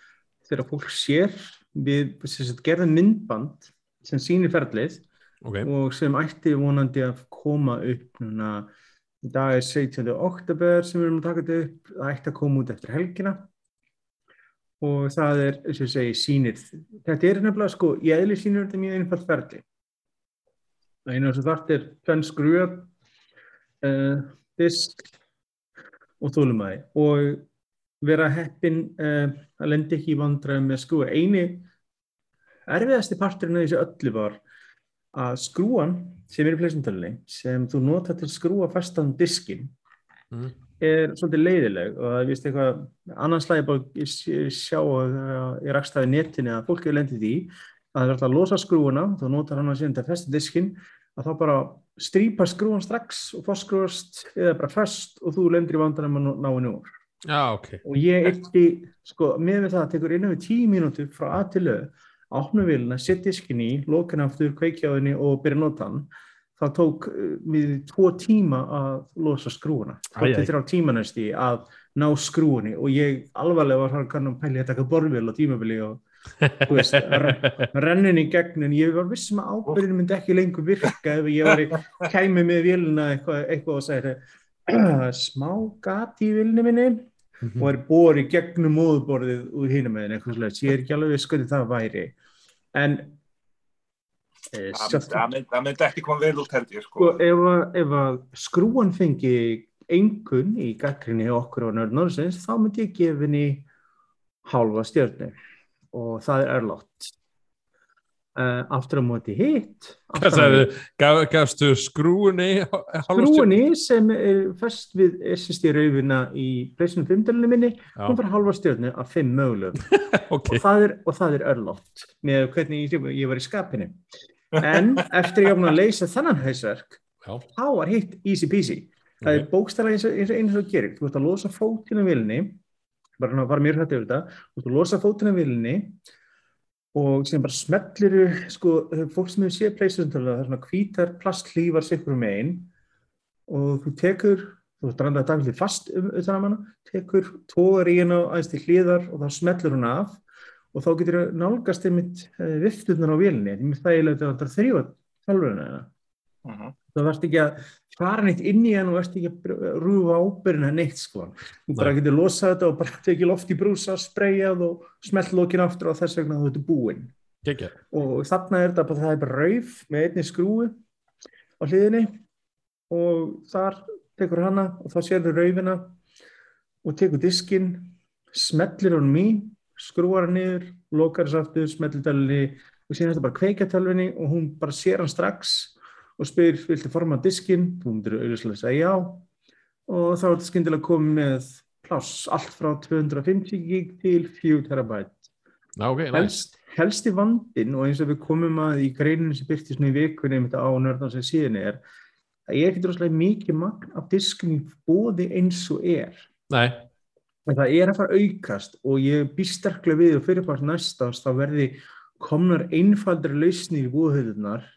þegar fólk sér við sem sagt, gerðum myndband sem sýnir ferlið ok, og sem ætti vonandi að koma upp núna. Í dag er 17. oktober sem við erum að taka þetta upp. Það ætti að koma út eftir helgina. Og það er, og ég segi, sýnir þetta er nefnilega sko, í eðli sýnir þetta mjög einfalt ferli. Einu sem þart er tvenn skrúa uh, disk og þólumæði og vera heppin uh, að lendi ekki í vandræðum með skrúa eini erfiðasti parturinn af þessu öllu var að skrúan sem er í pleysumtölunni sem þú nota til skrúa fastan diskin Mm. er svolítið leiðileg og það er vist eitthvað annars slæði bara sjá í netinu að fólk hefur lendið því að það er alltaf að losa skrúuna þú notar hann að síðan til að festa diskin að þá bara strýpa skrúan strax og fórskrúast eða bara fest og þú lendir í vandanum að ná henni úr. Já ok. Og ég eitti, sko, með það að tekur innan við tíu mínútur frá að til lög opna vilna, setja diskin í, loka hann aftur, kveikja á henni og byrja að nota hann. Það tók uh, við tvo tíma að losa skrúuna, Æ, æ. 23 tíma næst í að ná skrúinni og ég alvarlega var hann kannan pæli að taka borðvél á tímabili og veist, rennin í gegn en ég var vissum að ábyrðin myndi ekki lengur virka ef ég var í kæmi með vilna eitthvað, eitthvað og segja smá gati í vilni minni mm -hmm. og er bóri gegnum móðuborðið úr hínum með eitthvað slags, ég er ekki alveg skoðið það væri en e, það myndi ekki koma vel út heldur sko. sko, ef, ef að skrúan fengi engun í gaggrinni okkur á nörðnóðsins þá myndi ég gefa henni hálfa stjörnu og það er örlott uh, aftur á móti hitt þið? Gafstu skrúinni? Skrúinni sem er fest við SSD raufina í pleysunum 5-dölunum minni hún fara halva stjórnu af 5 mögulegum okay. og, það er, og það er örlott með hvernig ég, ég var í skapinu en eftir ég hafði að leysa þannan hausverk þá var hitt easy peasy það okay. er bókstæla eins og eins og gerir þú ert að losa fótinu vilni bara að fara mjög hrættið yfir þetta. Þú ert að losa fótuna vilinni og sem bara smellir sko, fólk sem hefur séð pleysasöndalega það er svona hvítar plastlífar sikkur um einn og þú tekur þú strandaði daglega fast um utan að manna tekur tóðar í hennu aðeins til hlýðar og þá smellir hún af og þá getur það nálgast einmitt eh, viftunar á vilinni, það er það þrjóða tölvurinn eða uh -huh. það verðst ekki að fara neitt inn í hann og verðst ekki að rúfa ábyrðin að neitt sko. Þú bara getur losað þetta og bara tekið loft í brúsa spreyjað og smelt lókin aftur og þess vegna þú ert búinn. Og þarna er þetta bara það er bara rauf með einni skrúi á hliðinni og þar tekur hana og þá sér þau raufina og tekur diskin smellir honum í skrúar hann niður, lokar þess aftur smellir tölunni og síðan er þetta bara kveika tölunni og hún bara sér hann strax og spyr, viltu forma diskin? Þú myndir auðvitað að segja já og þá er þetta skyndilega komið með pláss allt frá 250 gig til 4 terabæt. Okay, Helst, helsti vandin og eins og við komum að í greininu sem byrti svona í vikunni um þetta á nörðan sem síðan er það er ekki droslega mikið magn af diskum í bóði eins og er. Nei. En það er að fara aukast og ég býr sterklega við og fyrirpart næstast þá verði komnar einfaldri lausnir í búðhauðunar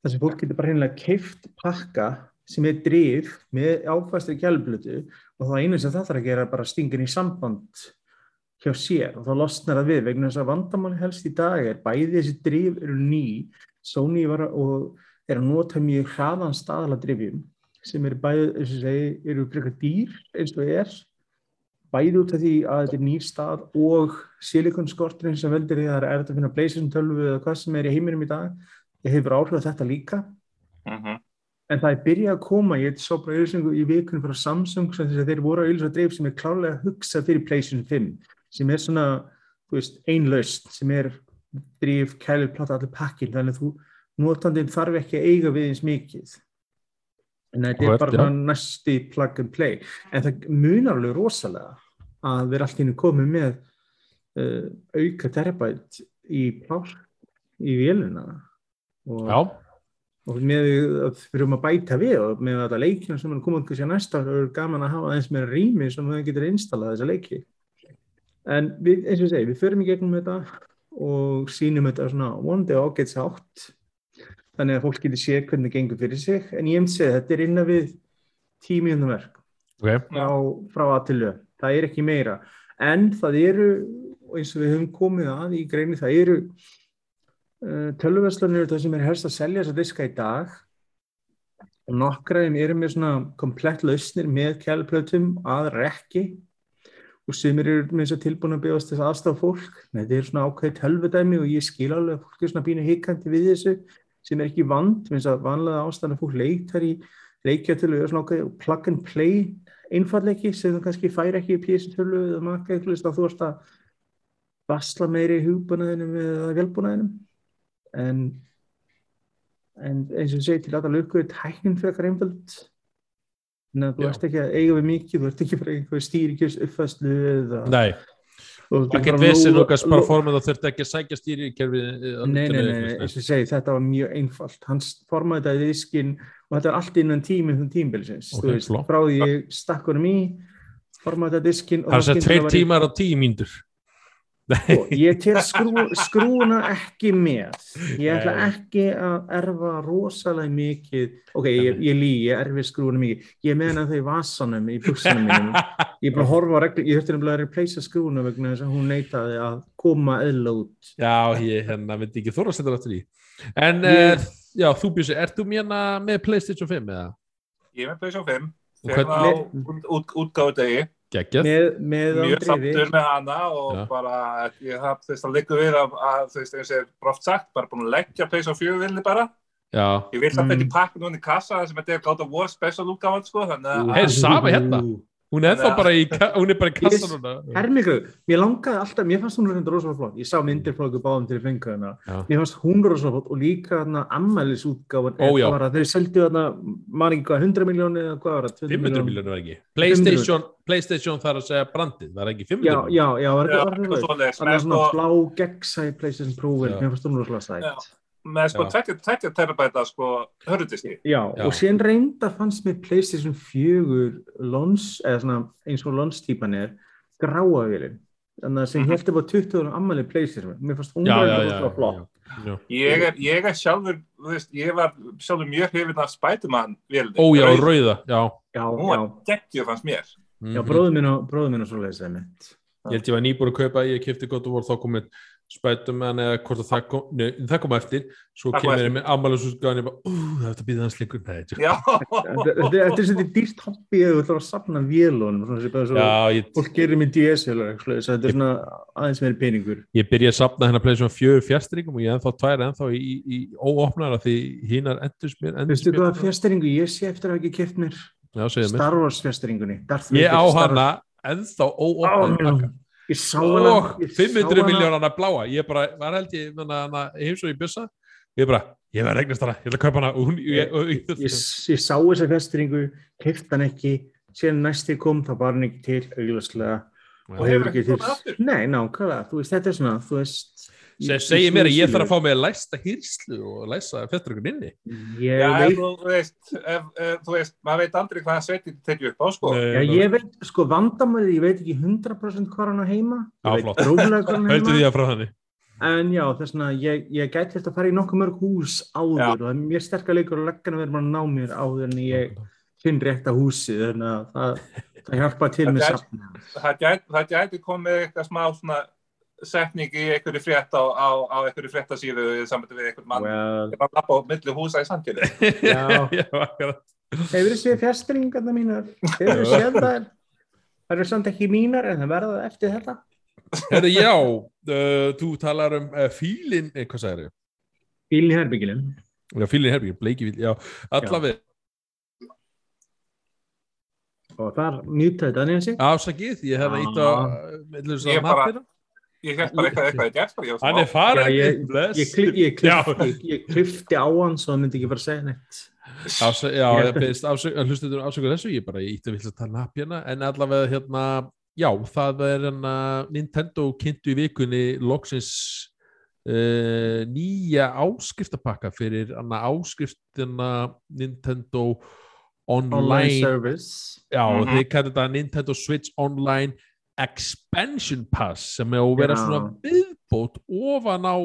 þar sem fólk getur bara hreinlega keift pakka sem er drif með áfæstri kjálflutu og þá einu sem það þarf að gera er bara stingin í samband hjá sér og þá losnar það við vegna þess að vandamann helst í dag er bæði þessi drif eru ný Sony var og er að nota mjög hraðan staðala drifjum sem eru bæði, eins og segi, eru frekar dýr eins og er bæði út af því að þetta er nýr stað og silikonskorturinn sem veldur því að það er erfitt að finna Playstation 12 eða hvað sem er í heiminum í dag ég hefur áhrif á þetta líka uh mhm. -huh. en það er byrjað að koma ég sá bara auðvisingu í vikunum frá Samsung sem þess að þeir voru að auðvisa dreif sem er klálega að hugsa fyrir PlayStation 5 sem er svona, þú veist, einlaust sem er drif, kælir, platta, allir pakkin þannig að þú, notandinn þarf ekki að eiga við eins mikið en þetta er bara ja. næsti plug and play en það munar alveg rosalega að við allir komum með uh, auka terabæt í plár í vélina og, og með að við erum að bæta við og með þetta leikina sem er komað kannski að næsta er gaman að hafa eins með rými sem það getur installað þessa leiki. En við, eins og ég segi, við förum í gegnum þetta og sínum þetta svona one day ágæts átt þannig að fólk getur séð hvernig það gengur fyrir sig. En ég hef segið, þetta er innan við tímiðnum verk. Okay. frá, frá aðtilu, það er ekki meira. En það eru, eins og við höfum komið að í greinu, það eru Eh, tölvverðslanir er það sem er helst að selja þessa diska í dag. Og nokkraðum eru með svona komplett lausnir með kjælplötum að rekki. Og sem eru með þess að tilbúin að byggast þess aðstaf fólk. Þetta er svona ákveðið tölvudæmi og ég skil alveg að fólk er svona bínu hikandi við þessu sem er ekki vand minnst að vanlega ástæðan að fólk leitar í leikjartölu og svona ákveðið plug and play einfallegi sem það kannski fær ekki í písitölu eða makka eitthvað þú ert að hugbúnaðinum eða velbúnaðinum en, en eins og segi til alltaf lökur tæknin frekar einföld. En þú ert ekki að eiga við mikið þú ert ekki bara einhver stýrikjörs uppfæslu eða Nei, getur vissin okkar bara formið og þurft ekki að sækja stýrikjörfi Nei, nei, nei, eins og segi þetta var mjög einfalt, hans formaði þetta í diskinn og þetta er allt innan tíminn um tímbilsins, þú veist, frá því ég stakk honum í formaði þetta diskinn Það er þess að tveir tímar á tímindur Sko, ég tel skrú, skrúuna ekki með. Ég ætla ekki að erfa rosalega mikið. Ok, ég, ég lí, ég erfi skrúuna mikið. Ég meðan þau vasanum í buksanum mínum. Ég er bara að horfa á reglu, ég þurfti nefnilega að replacea skrúuna vegna þess að hún neitaði að koma eðla út. Já, ég hérna myndi ekki þóra að setja aftur í. En, Ég- uh, já, þú Bjössi, ert þú mérna með Playstation 5 eða? Ég er með PlayStation 5 Og þegar á hvernig- út, út, útgáðu degi Með mjög sáttur með hana og Já. bara ég haf þú veist að liggur við að, að þú veist eins og er bróft sagt bara búin að leggja PlayStation 4 vilni bara Já, ég vil samt Mm. ekki pakka núna í kassa sem þetta er gátt að voru special útgáðan sko þannig að Hey, sama hérna. Hún er þá Þannig að- bara í, hún er bara í kassa Yes. núna. Hermikru, mér langaði alltaf, mér fannst hún rosalega flott, ég sá myndir frá ykkur báðum til ég fengu hana, Já. mér fannst hún rosalega flott og líka var að þeir seldu þarna, man ekki hvað, 100 miljónir eða hvað var það, 500 miljónur var ekki? Playstation, Playstation þarf að segja brandið, það er ekki 500 Já, já, já, var Já, ekki eitthvað það, að með svona blá gegnsæ PlayStation Já. mér fannst hún rosalega sætt. Með sko Já. 20, 20 terabæta sko hörðudiski Já, Já. og síðan reynda fannst mér PlayStation 4 lons, eða svona eins og lons-típan er, gráavélinn, þannig að sem Mhm. heldur bara 20 ára ammæli PlayStation, mér fannst hún já, rosalega flott. já, já. ég er, ég er sjálfur veist, ég var sjálfur mjög hrifin af Spiderman vélni Ó já, rauða, já Já, hún já, var geggjur fannst mér já, Mhm. bróður minn og bróður minn og svoleiðis. Ég held ég var nýbúin að kaupa, ég kefti gott og voru þá komið Spiderman eða hvort að það kom, nei, það kom eftir, svo Það kemur ég með ammælusútgáðan, ég bara, ú, það er þetta býða hans lengur, nei, tjók. já, Þetta er svona dýrt hobby eða þú ætlar að safna vélunum, fólk gerir með DS-vélar, þetta er svona aðeins meiri peningur. ég byrja að sapna hennar play svona fjögur fjastringum og ég er ennþá tvær ennþá í, í, í óopnara því hinar endur mér, endur Veistu hvað fjastringu ég sé eftir að hafa ekki keft mér? Já, mér. Star Wars fjastringunni. Ég á hana ennþá óopnara Og ég sá 500 hana- miljónana bláa. Ég bara, var held ég hana, heimsó í byssa ég bara, ég verð regnast hana, ég ætla að kaupa hana og hún, ég, og, ég, Ég, ég sá þessa fjastringu, keft hann ekki, síðan næsti kom það bara hann ekki til, augljóslega, og hefur ekki til. Nei, nákvæmlega, þetta er svona, þú veist. Se, segi mér að ég þarf að fá mig að læsta hýrslu og læsa fetturinn inni. Ég já veit þú veist, ef, ef, þú veist maður veit aldrei hvað sveitin tekið upp á sko. Já, ég veit, sko, vandamælið, ég veit ekki 100% hvað hann á heima. Hann Höldu því að frá þannig En já, þess vegna, ég, ég gæti eftir að fara í nokkuð mörg hús áður Já. og það er mjög sterkar leikur að leggja að vera bara að ná mér áður en ég finn rétt að húsi, þannig að það, það hjálpa til með Það safna. það gæti, það gæti komið eitthvað smá svona setning í einhverju frétt á, á, á einhverju fréttasíðu í sambandi við einhvern mann Well, ég var að lappa á milli húsa í sandkjölu Já. Já, akkurat. hefur þið séð fjastringarna mínar? Hefur þið séð þær? Það eru samt ekki mínar en það verða eftir þetta. Herru, já, uh, þú talar um uh, fílin, eh, hvað sagði þau? Bílinn í herbyggjunum. Já, fílin herbyggir, bleiki fíl, já, allaveg Og þar mjútaði Daniel sig. afsakið, ég hef ítt á þess Ég að bara- ég held bara eitthvað eitthvað í gerð bara, ég var Hann svona, er farin, Já, ég- bless Ég, ég, Já. klifti, ég, klifti á hann svo hann myndi ekki bara segja neitt. Afsa, já, beðist hlustuður afsöku þessu, ég bara ítti að vilja tala nappjana, en allavega hérna, já, það er hérna Nintendo kynntu í vikunni loksins uh, nýja áskriftapakka fyrir hana áskriftina Nintendo Online Online, service. já, Mhm. þeir kallar þetta Nintendo Switch Online Expansion Pass sem er að vera Já. svona viðbót ofan á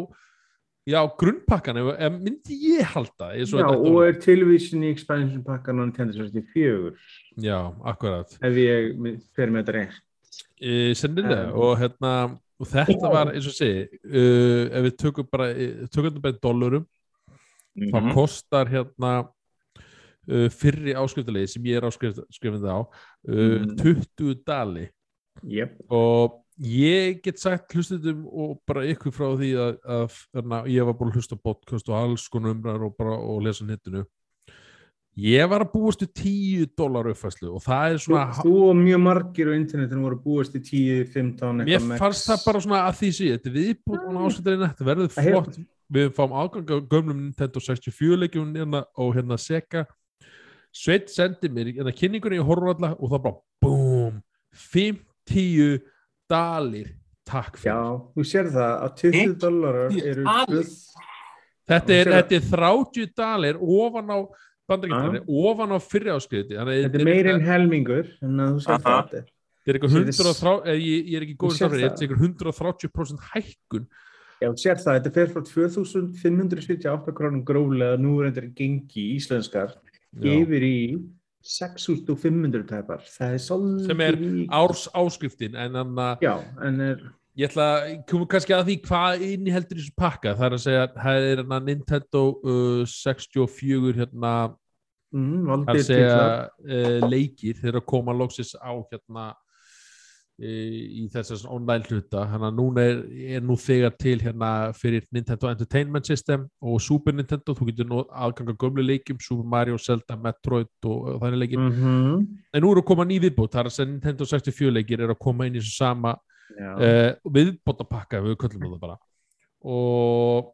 já, grunnpakkan, myndi ég halda og Já, og er tilvísin í expansion pakkan á Nintendo 64 já, akkurat ef ég fer með þetta e, sennilega Um. og hérna og þetta var eins og segi uh, ef við tökum bara eh, tökum bara í dollurum þá Mhm. kostar hérna uh, fyrri áskriftalegi sem ég er áskrifandi á uh, Mhm. 20 dali Jep. og ég get sagt hlustundum og bara ykkur frá því að, að, að ég var búin að hlusta á podcast og alls konar umræður og, bara, og lesa hittinu ég var að búast til 10 dólar uppfæslu og það er Þú, svona þú og mjög margir á internetinu voru búist í 10, 15 mér eitthvað max. fannst það bara svona að því sé þetta er viðbútt og áskriftalegi þetta verður Það flott. Við fáum ágang á gömlum Nintendo 64 leikjum hérna, og hérna Sega. Sveit sendi mér hérna kynningunni í horfalla og það bara BOOM. 50 dalir takk fyrir Já, þú sér það að 20 Fimmtíu dólarar eru dalir? þetta, er, þetta er 30 dalir ofan á bandaríkjumtali, ofan á fyrri áskriði Þetta er meir en helmingur en þú sér það þetta er. 130, eh, ég, ég er ekki góður stafrið, þetta er eitthvað 130% hækkun. Já, þú sér það, þetta fer frá 2578 krónum gróflega nú er þetta gengi íslenskar Já. yfir í 6500 tæpar. Það er svolítið... Sem er Árs áskriftin, en hann að Já, en er... Ég ætla að koma kannski að því hvað inniheldur í þessu pakka. Það er að segja, það er hérna Nintendo uh, 64 hérna, Mm, að segja uh, leikir eru að koma loksis á hérna í þessars online hluta. Þannig að núna er, er nú þegar til hérna fyrir Nintendo Entertainment System og Super Nintendo. Þú getur nú aðganga gömlu leikjum, Super Mario, Zelda, Metroid og, og þannig leikir. Mhm. En nú eru að koma ný viðbútt. Það er að Nintendo 64 leikir eru að koma inn í þessu sama uh, viðbótapakka við köllum það bara og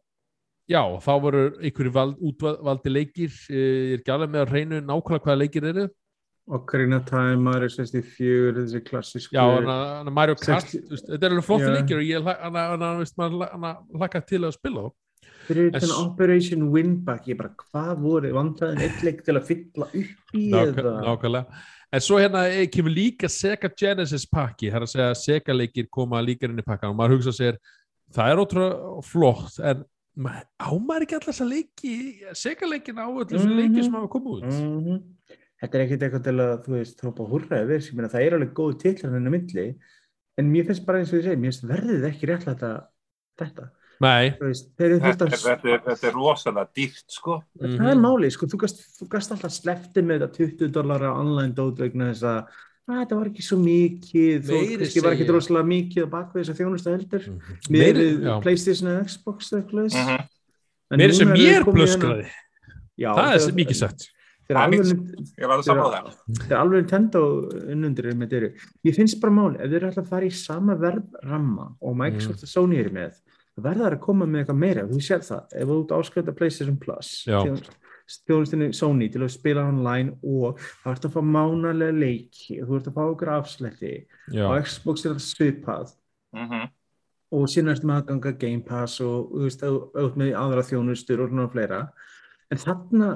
já, þá voru einhverju vald, útvaldi leikir uh, ég er ekki alveg með að reynu nákvæmlega hvaða leikir eru Ocarina of Time, Mario 64, þessi klassísku... að Mario Kart 60 þú veist, þetta eru alveg flotti Já. leikir og ég að hlaka til að spila þá Fyrir s- Operation Winback, ég bara, hvað voru, vantaðin eitt leik til að fylla upp í eða? nákvæmlega en svo hérna eh, kemur líka Sega Genesis pakki, það er að segja Sega leikir koma líka inn í pakkan og maður hugsa sér það er ótrúlega flott en ma- á maður ekki alltaf þess að leiki Sega leikin á öllum þessum Mhm. leikir sem hafa komið út Mhm. Þetta er ekkert eitthvað til að, þú veist, trópa húrra yfir, ég meina það er alveg góð titlar henni milli, en mér finnst bara eins og ég segi, mér finnst verðið ekki réttlæta þetta, Nei, þú veist, þeir Þetta, er- þetta, er- þetta er rosalega dýrt, sko. Það Mhm. er málið, sko, þú gast, þú gast alltaf slepptið með þetta 20 dollara online dót vegna þess að að þetta var ekki svo mikið, þú Meiri kannski var ekki droslega mikið á bakvið þess að þjónustu heldur, Meiri- með já. Playstation eða Xbox eða eitthvað þess. Mhm. Sem núna er mér hérna- blöskraði Já, Það er mikið sagt Er alveg, að Nintendo unnundir er með dyrir. Ég finnst bara máli, ef þeir ætla að fara í sama verðramma og Microsoft og Sony er með, það verða þær að koma með eitthvað meira, þú sér það, ef þú ert áskrifta PlayStation Plus, Já. þjónustinni Sony til að spila online og það ert að fá mánalega leiki, þú ert að fá okkur afslætti Já, og Xbox er að svipað. Mhm. og síðan ertu með aðganga Game Pass og þú veist, ef þú ert með aðra þjónustur og svona fleira. En þarna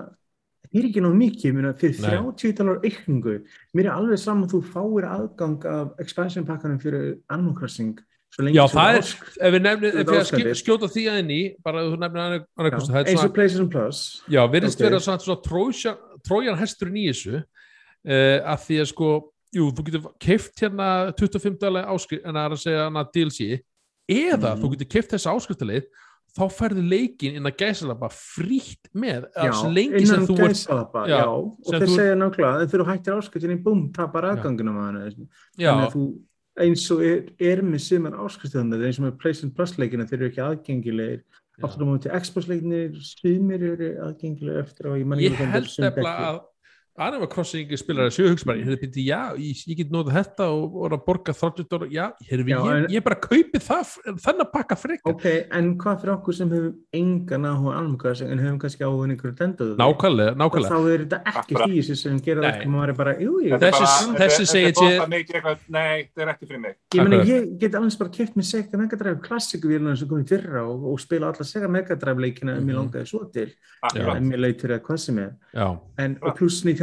er ekki náðu mikið, meina, fyrir Nei. 30 dalar aukningu, mér er alveg saman þú fáir aðgang af expansion pakkanum fyrir lengi Já, það er- ef við nefnum, ef við skjóta því að inn í bara þú nefnir annað annað Já, kosti, eins og svona, PlayStation Plus já, virðist Ok. vera svona, svona trójan, hesturinn í þessu uh, að því að sko jú, þú getur keift hérna 25 dala áskrift, en það er að segja hana DLC eða Mhm. þú getur keift þessa áskriftalið þá færðu leikin inn að gæsa bara frítt með, Já, sem innan ert gæsalappa, Já, já, og sem þeir þú- segja nákvæmlega ef þú hættir áskriftinni, búm, tapar aðgangunum að að þú eins og er, er með sumar áskriftunum eins og með PlayStation Plus leikina þeir eru ekki aðgengilegir Já. aftur á móti Xbox leikinir sumir eru aðgengilegir eftir og ég ég ekki held þetta er, nefnilega ekki aðeins var crossing spilar að sjöhugsmæri ég hefði byrtið já, ég, ég get nóðið þetta og voru að borga 30 dólar, já, herfi, já ég, en... ég bara kaupi það, þannig að pakka frekar. Ok, en hvað fyrir okkur sem hefur engan að hóa almkvæðis en hefum kannski áhuga einhverju denduðu nákvæmlega, nákvæmlega. þá er þetta ekki því bara... sem gerað ekki maður er bara, jú, jú. Þessi segir þetta nei, þetta er ekki fyrir mig. Ég, meni, ég get alveg bara kæft með Sega Megadrive klassikvílunar sem komið fyrra og, og spila alla Sega Megadrive leikina mm. um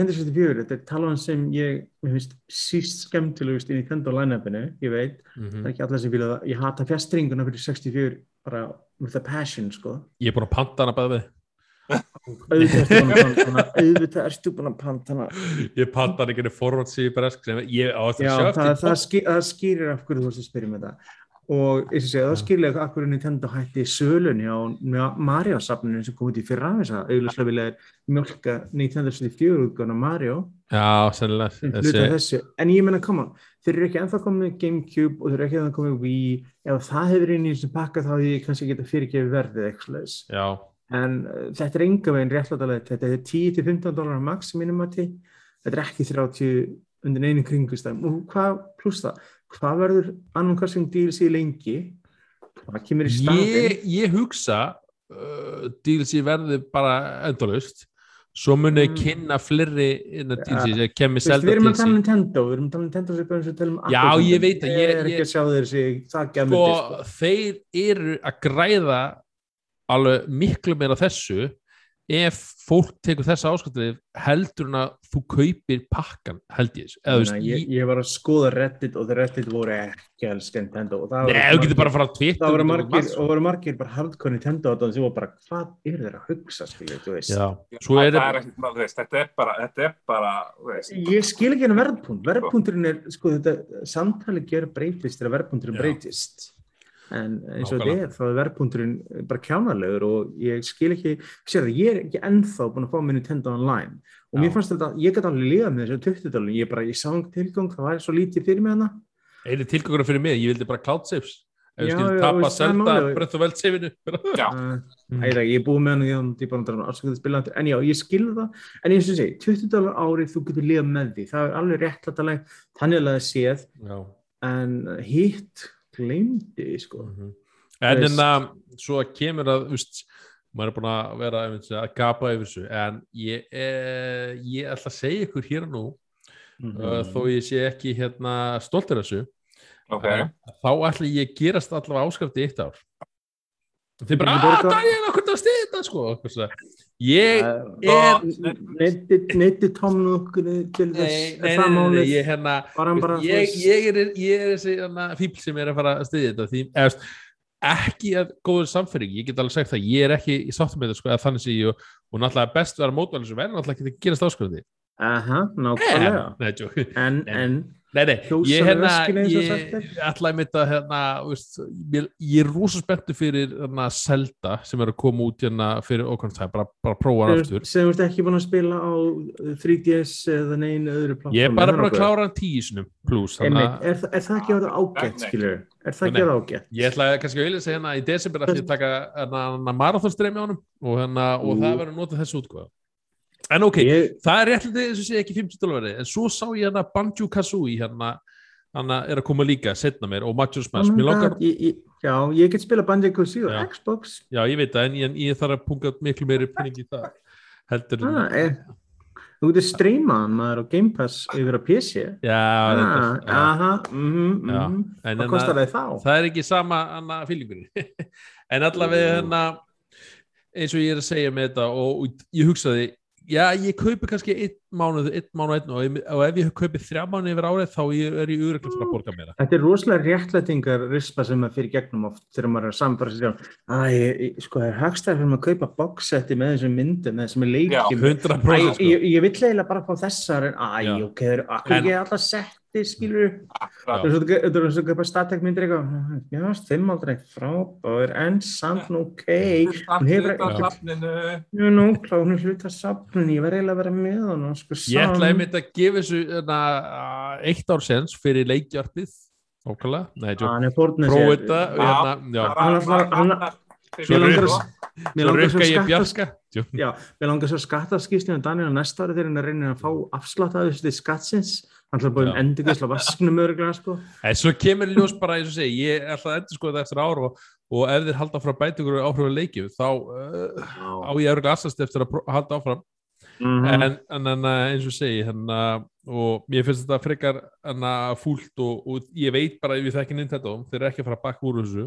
1974, þetta er talan sem ég, mér finnst, síst skemmtilegust í Nintendo line-upinu, ég veit. Mm -hmm. það er ekki allar sem vilja það, ég hata fjastringuna fyrir 64, bara with a passion, sko. Ég er búin að panta hana bæðið auðvitað er stjúpun að pantana ég pantan ekki forvartsýpar það skýrir af hverju þú veist að spyrja með um það. Og eins og segja, það skýrlega af hverju Nintendo hætti sölunni á Mario-safninu sem kom út í fyrra þess að auðvitað vilja mjölka Nintendo 64 útgána Mario. Já, af þessu, en ég menna, on þeir eru ekki ennþá komið Gamecube og þeir eru ekki ennþá komið Wii. Ef það hefur inn í þessu pakka þá hefði ég kannski geta fyrirgefið verðið eitthvað en uh, þetta er enga veginn réttlátalega þetta er 10-15 dólar max mínum að þetta er ekki 30 undir einu kringustæðum og hvað pluss það, hvað verður annan Crossing DLC lengi hvað kemur í staðin ég, ég hugsa uh, DLC verði bara endalust svo muni Mm. kynna fleiri innan Ja. DLC sem kemur selda við erum að tala um DLC Nintendo, við erum að tala um Nintendo sem eins og tala um Já, Apple ég veit að ég ég- er ekki að sjá þeir sig það gæmur sko. þeir eru að græða alveg miklu meira þessu ef fólk tekur þessa áskatið heldur hann að þú kaupir pakkan held ég, eða þú veist ég, ég var að skoða Reddit og það Reddit voru ekki alls Nintendo og það það voru margir, og voru margir bara hardcore Nintendo og það var bara, hvað er þeir að hugsa skilja, er það er þetta er bara, þetta er bara, ég skil ekki hennar verðpunkt. Verðpunkturinn er, sko þetta samtali gerur breytist þegar verðpunkturinn Já. breytist en eins og þetta er þá er verðpunkturinn bara kjánalegur og ég skil ekki sér það, ég er ekki ennþá búin að fá mér Nintendo Online. Og mér Já. fannst þetta, ég gæti alveg líða með þessu 20-dálun, ég bara, ég sá einhvern tilgang það var svo lítið fyrir mig hana einu tilgangur fyrir mig, ég vildi bara cloud saves. Ef skildi já, tapa það er málið. breytt og veld saveinu. Já, Uh, Æ, ég er búið með hann því að ég er bara að draga afsakað að spila hann en já, ég skilði það, en ég syns að 20 dólar árið þú getur liða með því. Það er alveg réttlættaleg, þannig að það séð. Já. En hitt gleymdi, sko Mhm. En Veist. en að svo kemur að úst, maður er búin að vera að gapa yfir þessu en ég, eh, ég ætla að segja ykkur hér og nú Mhm. uh, þó ég sé ekki hérna stoltur af þessu ok, uh, þá ætla ég að gerast allavega áskrift í eitt ár þið bara, Ég að borga- það er okkur að þetta sko eitthvað svona. Ég er neyti tómnu okkur til þess. nei, nei, er það nei, nei, málið? ég hérna er, ég er þessi hérna, fíbl sem er að fara að stiðja þetta því, eða, veist, ekki að góður samfæring ég get alveg sagt það, ég er ekki í sáttum með það sko, að þannig sé ég. Og, og náttúrulega best vera mótvæli sem verður náttúrulega ekki að gerast áskrifandi aha, nákvæmlega. nei, tjók. en, en nei, nei, Kjósa ég hérna ég ætlaði mitt að hérna, veist, ég, ég er rosa spenntu fyrir hérna, Zelda sem er að koma út hérna, fyrir okkur það, bara, bara prófa hann aftur. sem þú ert ekki búin að spila á 3DS eða neina öðru plattformi ég er bara bara að klára hann tíu plus þannig Einmitt, að er, er það ekki að vera ágætt, skilur? Er það ekki að vera ágætt? Ég ætla kannski að vilja segja hérna í desember að ég taka hérna marathonstreymi á honum og, hérna, og það verður notað þessu útgóða. En ok, Ég, það er réttlega þess að segja ekki 50 dólarverði, en svo sá ég hérna Banjo Kazooie hérna, hann er að koma líka setna mér og Majora's oh Mask. my Mér langar, ég, ég, já, ég get spila Banjo-Kazooie Já. á Xbox já ég veit það, en ég, ég þarf að punga miklu meiri penning í það. Heldur en, ah, er, Þú getur streymaðan maður á Game Pass yfir á PC já, ah, já. aha, mhm, mhm En Hvað hérna- kostar það þá? það er ekki sama annað fílingurinn en allavega Jú. hérna eins og ég er að segja með þetta og, og ég hugsaði, já ég kaupi kannski einn mánuð, einn mánuð einn og, og ef ég kaupi þrjá mánuð yfir árið þá er ég auðvitað fyrir að borga meira Þetta er rosalega réttlætingar rispa sem maður fyrir gegnum oft þegar maður er að samfara sér Æ, ég- sko það er hagstæður fyrir maður að kaupa boxsetti með þessum myndum, með þessum leikjum 100% Æ, sko. ég, ég vill eiginlega bara fá þessar en æ, Já. ok, það eru En- ekki alltaf setti, skilur Þetta er kaupa statekmyndir eitthvað, já, fimm aldrei. Frábær, en samt ok, hún hefur ekki, hún hluta safnun, ég verði eiginlega að vera með hann, sko, ég ætla einmitt að gefa þessu hérna, eitt ár sens fyrir leikjartið ókala, nei, tjók, Hann er Já. hérna, Mér langar að- Já, mér langar svo skattaskýstin en Daniel næsta ári þegar hann reynir að fá afslátt af þessu skattsins hann ætlar bara Já. um endurgæsla vasknum örgulega sko. en svo kemur í ljós bara eins og segi, ég ætla að endur sko þetta eftir ár og, og ef þeir halda frá bæti ykkur áhrifin leikjum þá uh, á ég örgulega assast eftir að halda áfram Mhm. en, en, en uh, eins og segi hérna, og mér finnst þetta frekar hérna, fúlt og, og ég veit bara ef ég þekki Nintendo, þeir eru ekki að fara að bakka úr þessu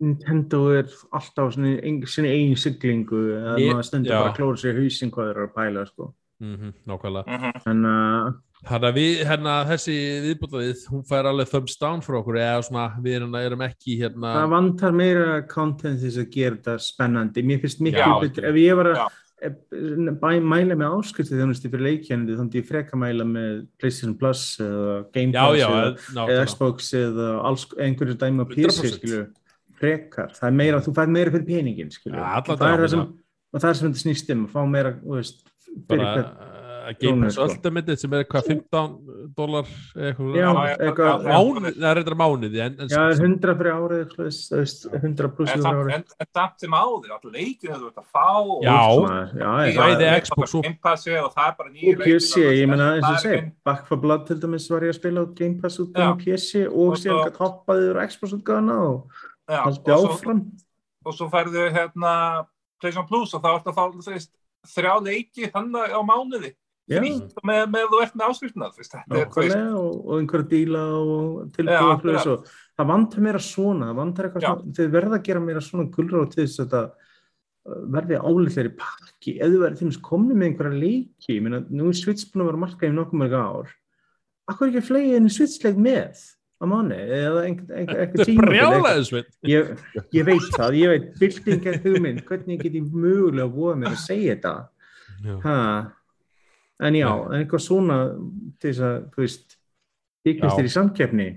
Nintendo er alltaf svona ein- sinni eigin siglingu eða Ég- maður stendur já. bara að klóra sér í hausinn hvað þeir eru að pæla sko. mm nákvæmlega Mhm. en uh, Þannig að við, hérna, þessi viðbútaðið, hún fær alveg thumbs down frá okkur eða svona, við erum, erum ekki hérna, það vantar meira content þess að gera þetta spennandi mér finnst miklu Já. betur ef ég var að Já. bæ, mæla með áskrifti þjónusti fyrir leikjandi þá myndi ég freka mæla með PlayStation Plus eða Game já, Pass já, eða, eða, eða nákvæmlega. Xbox eða alls, einhverju dæmi á 100%. PC skilju, frekar, það er meira, þú fær meira fyrir peningin skilju, Ja, það er það sem og það er sem þetta snýst um, að fá meira þú veist, fyrir bara hvern Game Pass Krónur, sko. Ultimate sem er hvað 15 dólar eitthvað. Það er eitthvað mánuði en, en já, það er 100 fyrir árið þú veist, þú veist, 100 pluss fyrir árið en samt sem áður, alltaf leikir hefur þetta að fá og- Já. Það er Xbox bara og- Game Passi og það er bara nýju og PC, ég menna eins og það segi Back 4 Blood til dæmis var ég að spila á Game Pass út á. PC og síðan hoppaði úr Xbox og Já, haldi og svo- áfram. og svo færðu hérna PlayStation Plus og þá ertu að fá þú veist, þrjá leiki þannig á mánuði Já, frítt með, með þú ert með þú er, þú nákvæmlega og, og einhverja díla og tilbúið akkurat. og það vantar eitthvað Já. svona þið verða að gera meira svona gulrót til þess að þetta verði álitlegri pakki. Eða verði þeim komni með einhverja leiki ég meina, nú er Switch búin að vera markað í nokkuð mörg ár. Akkur ekki að flegja henni Switch-leik með á mánu eða einhver tíma ég, ég veit það, ég veit byltingar hugmynd, hvernig get ég mögulega búið mér að segja þetta en já, en eitthvað svona til þess að, þú veist ykkurst er í samkefni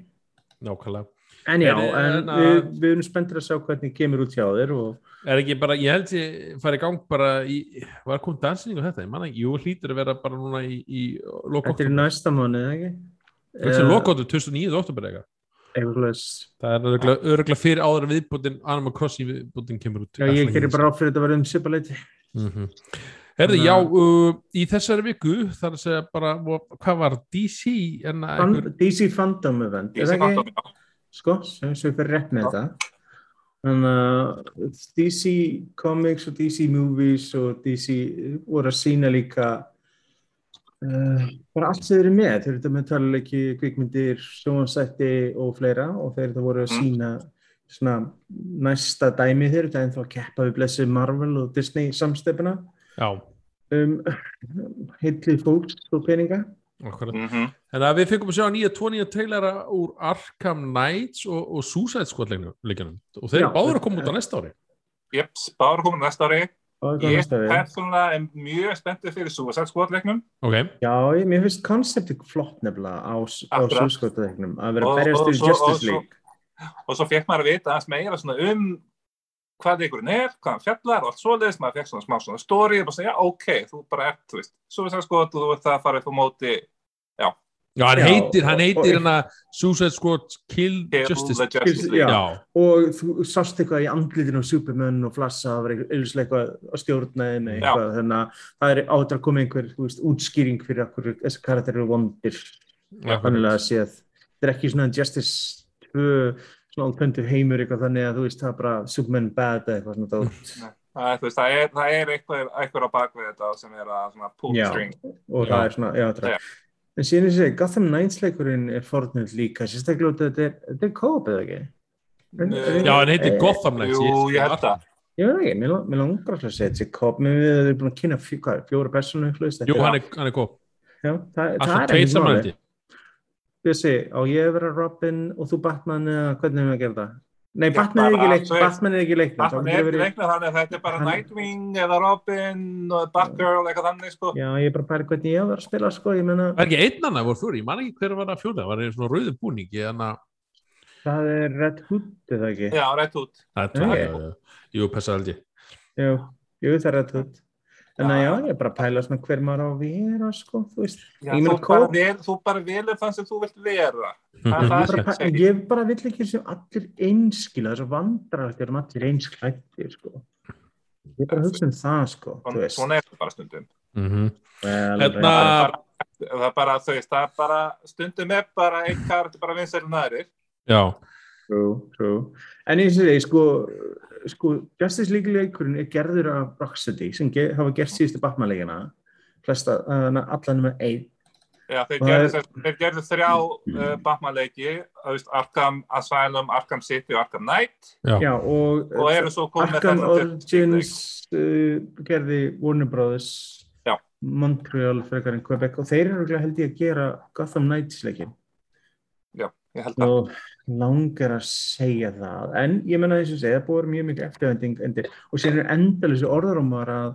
nákvæmlega En já, en, en uh, við, við erum spenntir að sjá hvernig kemur út hjá þér og... Er ekki bara, ég held ég fari í gang bara í, var komið dansinning á þetta, ég manna ekki, jú hlýtur að vera bara núna í, í lokóttum. Þetta er næsta mánu, ekki? Þetta er lokóttum 2009. oktober, eða? Eitthvað. Það er öruglega fyrir áður viðbútin, Animal Crossing viðbútin kemur út. Já, ég gerir bara áfyrir þetta að vera um sipaleiti. Mm -hmm. Herði, já, uh, í þessari viku þar að segja bara, hvað var DC? Fan, DC Fandom Event, DC Fandom, já. Sko, sem við fyrir rétt með þetta. Þannig að uh, DC Comics og DC Movies og DC voru að sína líka uh, bara allt sem þeir eru með. Þeir eru þetta með taluleiki, kvikmyndir sjónasætti og fleira og þeir eru voru að mm. sína svona næsta dæmi þeir eru þetta að keppa við blessi Marvel og Disney samstefna um, heitlið fólks og peninga. Mm -hmm. En að við fengum að sjá nýja tvo nýja trailera úr Arkham Knights og, og Suicide Squad leikunum og þeir báður að koma út á næsta ári. Jeps, báður að koma út á næsta ári. Ég persónulega er mjög spenntið fyrir Suicide Squad leiknum. Okay. Já, ég, mér finnst konceptið flott nefnilega á, á Suicide Squad leiknum að vera berjast í Justice League. Og svo fekk maður að vita aðeins meira um hvað leikurinn er, hvað hann fjallar og allt svoleiðis, maður fekk svona smá svona stóri og bara segja, já, ok, þú bara ert, þú veist Suicide Squad og þú ert það að fara upp á móti já. Já, hann heitir hann heitir hann að Suicide Squad Kill, Kill Justice, Justice já. já, og þú sást eitthvað í andlitinu á Superman og Flassa, það var eitthvað að stjórna eða eitthvað, þannig að það er átt að koma einhver, þú veist, útskýring fyrir okkur, þessi karakter eru vondir. Þannig að séð, þetta er ekki svona Justice 2 svona pöntu heimur eitthvað þannig að þú veist það er bara Superman bad eða eitthvað svona dótt það, veist, það, er, það er eitthvað, eitthvað á bakvið þetta sem er að svona pull já, string. og já. það er svona, já það er en síðan ég segi, Gotham Knights leikurinn er fornöld líka, sérstaklega þetta er, þetta er co-op eða ekki? Já, hann heitir Gotham Knights Jú, ég held það Ég veit ekki, mér langar alltaf að segja þetta er co-op, við erum búin að kynna fjóra personu Jú, hann er co-op. Já, það er ekki svona Bjössi, á ég að vera Robin og þú Batman eða hvernig hefur við að gera það? Nei, Batman er ekki leiknað Batman er ekki leiknað Batman er ekki leiknað þannig að þetta er bara Nightwing eða Robin og Batgirl eitthvað þannig sko. Já, ég er bara að pæra hvernig ég á að vera að spila sko Það er ekki einn annar voru þú, ég man ekki hverju var það fjóða, var það svona rauðu búningi Það er Red Hood, eða ekki? Já, Red Hood. Jú, pessa aldrei Jú, það er Red Hood en já, ég er bara að pæla svona hver maður á að vera sko, þú veist. Já, þú, bara vel, þú bara velur þann sem þú vilt vera. Það það ég, bara, ég bara vill ekki sem allir einskila þess að vandra allir um allir einsklættir sko. ég er bara að hugsa um það sko, svona er það bara stundum. Mm -hmm. well, Etna... það, er bara, það er bara þú veist, það er bara stundum er bara einn kart bara vinsæli næri já. True, true. en ég sé, sko sko, Justice League leikurinn er gerður af Rocksteady sem ge hafa gert síðustu Batman-leikina flesta, uh, allan með einn Já, þeir gerðu, er, gerðu þrjá uh, Batman-leiki Arkham Asylum, Arkham City og Arkham Knight. Já, og, og eru svo komið Arkham Origins uh, gerði Warner Brothers Já. Montreal, frekarinn Quebec og þeir eru held ég að gera Gotham Knights-leikin Já, ég held að og langar að segja það. En ég menna þess að segja, það búið mjög miklu eftirvending endur og sér er endalþessu orðarumar að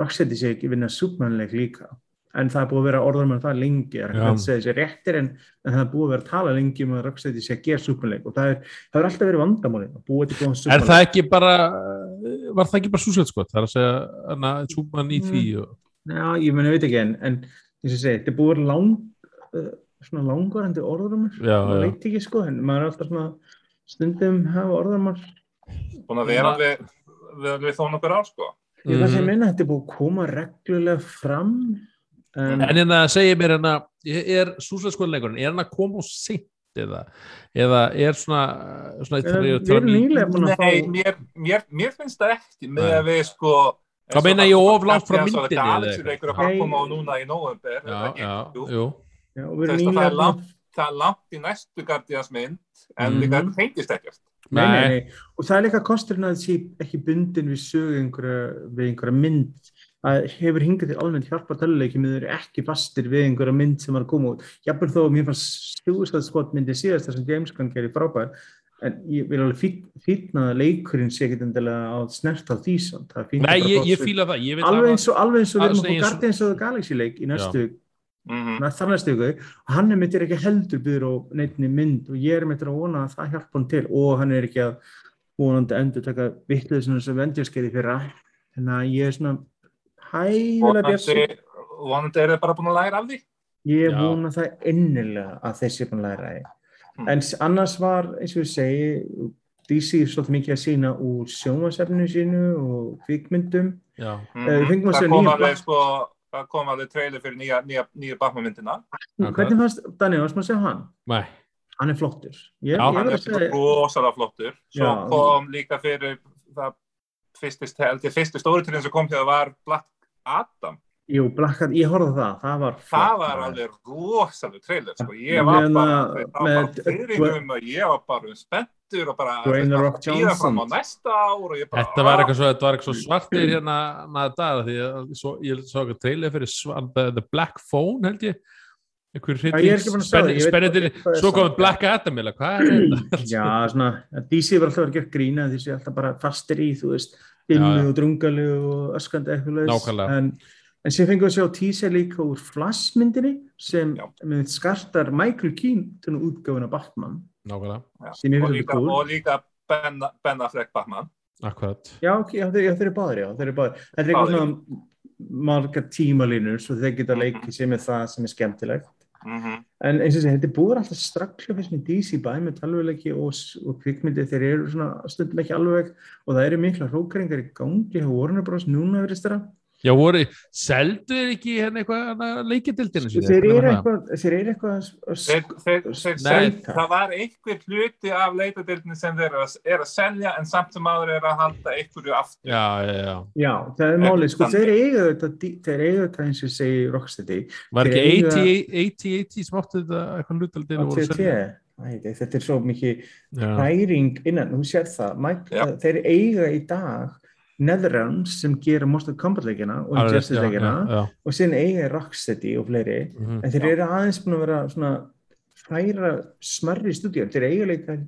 Rocksteady sé ekki vinna súpmannleik líka. En það er búið að vera orðarumar það lengi að segja þessi réttir en, en það er búið að vera að tala lengi um að Rocksteady sé að gera súpmannleik. Og það, er, það er alltaf verið vandamálin að búið til góðan súpmannleik Er það ekki bara, var það ekki bara súsveitskott, það er að segja súpmann í því og... Já, ég menna, ég veit ekki en, en að búið að svona langvarandi orðrumar maður veit ekki sko, en maður er alltaf svona stundum hafa orðrumar Búin að vera við, við, við þó nokkur á sko. Ég mm. það sem minna, þetta er búin að koma reglulega fram En en hérna segja mér hérna er súsleikskoðuleikurinn, er hann að koma og sitt eða, eða er svona, svona nýlega búin að fá Nei, mér, mér, mér finnst það ekki með að við sko Hvað meina ég oflátt frá myndinni? Það er alls ykkur að koma á núna í nógumber Já, já, jú Já, það, er langt, það er langt í næstu Guardians mynd en mm -hmm. það fengist ekkert Nei, nei, Nei. Og það er líka kosturinn að það sé ekki bundin við sögu einhverja, við einhverja mynd að hefur hingað til almennt hjálpa töluleikjum eða eru ekki fastir við einhverja mynd sem var að koma út. Jafnvel þó mér fannst Suicide Squad myndi síðast þar sem James Gunn gerir frábær en ég vil alveg fí- fínna að leikurinn sé ekki endilega að snert á því samt. Nei, ég, ég fíla það, alveg eins og, alveg eins og við erum og- Guardians of the Galaxy leik í næstu Mhm. Ykkur og hann er mittir ekki heldur byður á neittni mynd og ég er mittir að vona að það hjálpa hann til og hann er ekki að vonandi endur taka svona sem vendjarskeið fyrra þannig að ég er svona hæfilega björnsum vonandi, er þið bara búin að læra af því ég Já. vona það innilega að þeir sé búin að læra því Mm. en annars var eins og ég segi DC er svolítið mikið að sína úr sjónvarsefninu sínu og kvikmyndum Já, Mhm. Eh, það kom alveg sko það kom alveg trailer fyrir nýja, nýja, nýja Batman myndina Ok. hvernig fannst, Daniel, varst maður að segja hann? nei, hann er flottur Já, ég, ég hann er segja rosalega flottur svo Já. kom líka fyrir það fyrsti, held ég, fyrsti stóriturinn sem kom þegar var Black Adam Jú, Black Adam, ég horfði það, það var það flott, var maður. alveg rosalega trailer sko. ég var Með- bara, það var bara með- fyriringum og ég var bara spenntur og bara The Rock býða fram á næsta ár og ég bara þetta var eitthvað svo, þetta var eitthvað svo svartir hérna maður dag því að svo, ég svo eitthvað trailer fyrir the, the Black Phone held ég einhver ég er það, ég hvað er svo það. komið Black Adam eða hvað er þetta? Já, svona, DC var alltaf að gera grína því sé alltaf bara fastir í, þú veist, já. og drungali og öskandi eitthvað. En, sem fengum við að sjá teaser líka úr Flash-myndinni sem Já. með skartar Michael Keaton útgáfuna Batman. nákvæmlega, Já. sem ég og líka, og líka Ben, ben Affleck Batman akkurat Já, ok, já, þeir, já, þeir eru báðir, já, þeir eru báðir. Þetta er eitthvað svona margar tímalínur svo þeir geta Mhm. leikið sem er það sem er skemmtilegt. mm En eins og þessi, þetta búið alltaf strakla fyrst með DC bæði með talvuleiki og, og kvikmyndi þeir eru svona stundum ekki alveg og það eru mikla hrókeringar í gangi hjá Warner Bros. núna verið stara. Já voru, seldu þeir ekki hérna eitthvað leikjadildinu Þeir eru eitthvað, þeir eru eitthvað að- þeir, það var einhver hluti af leitadildinu sem þeir eru að, er að selja en samt sem áður er að halda einhverju aftur. Já, já, já, Já, það er málið, sko, þeir eiga þetta, þeir eiga þetta eins og segi Rocksteady, var ekki eiga- 80-80 sem áttu þetta eitthvað hlutaldil á TT, Æ, þetta er svo mikið já, hræring innan, þú sér það, þeir eiga í dag Netherrealms sem gera Mortal Kombat leikina og rétt, Justice já, leikina já, já, og síðan eiga Rocksteady og fleiri mhm. en þeir Já. eru aðeins búin að vera svona færa smerri stúdíu þeir eiga leika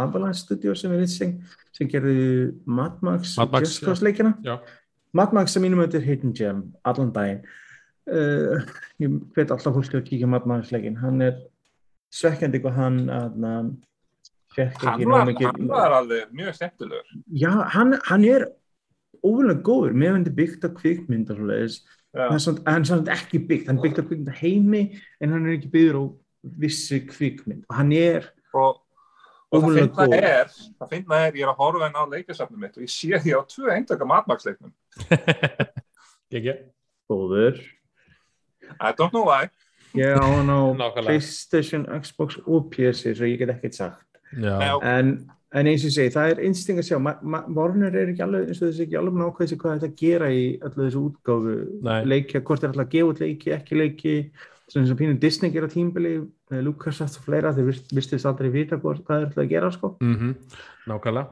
Avalanche stúdíu sem er sem, sem gerðu Mad Max Mad og Max, Just Cause leikina. Já. Mad Max sem mínum þetta er Hidden Gem allan daginn. Uh, ég veit alltaf fólk að kíkja á Mad Max leikin hann er svekkjandi hvað hann að hann var, hann var alveg mjög skemmtilegur. Já, hann, hann er óvinlega góður, með hann er byggt á kvikmynd og svoleiðis Já. hann er samt- er ekki byggt, hann er byggt á kvikmynd heimi en hann er ekki byggður á vissi kvikmynd. Og hann er og, og það finna er það finna er, ég er að horfa henn á leikasafnum mitt og ég sé því á tvö eindöka matmaksleiknum. Ekki? góður. I don't know why. Ég á hann á. Playstation, Xbox og PC svo ég get ekkert sagt. Já, en, en eins og ég segi, það er instinct að sjá. Warner er ekki alveg eins og þessi ekki alveg sig hvað þetta gera í öllu þessu útgáfu. Nei. leikja, hvort er alltaf að gefa út leiki, ekki leiki. Svona eins og pínum Disney gera tímbili LucasArts og fleira, þeir vist- virtist aldrei vita hvað er alltaf að gera sko. Mhm, nákvæmlega.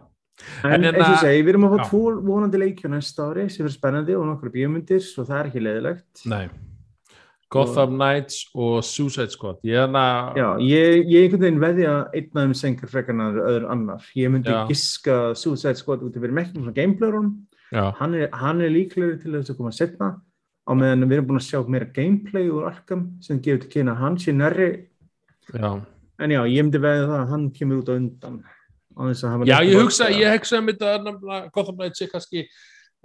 En, En eins og hérna- ég segi, við erum að fá tvo vonandi leiki á næsta ári sem er spennandi og nokkru bíómyndir svo það er ekki leiðilegt. Nei Gotham Knights og Suicide Squad Ég er hana Já, ég, ég einhvern veginn veðja einn af þeim sengur frekar en öðru annar. Ég myndi Já. giska Suicide Squad út af verið mekkum svona gameplayerum. Hann er, hann er líklegri til þess að koma setna á meðan við erum búin að sjá meira gameplay úr Arkham sem gefur til kynna að hann sé nærri. já En já, ég myndi veðja það að hann kemur út á undan. að Já, ég að hugsa, hugsa þetta nefnilega, Gotham Knights sé kannski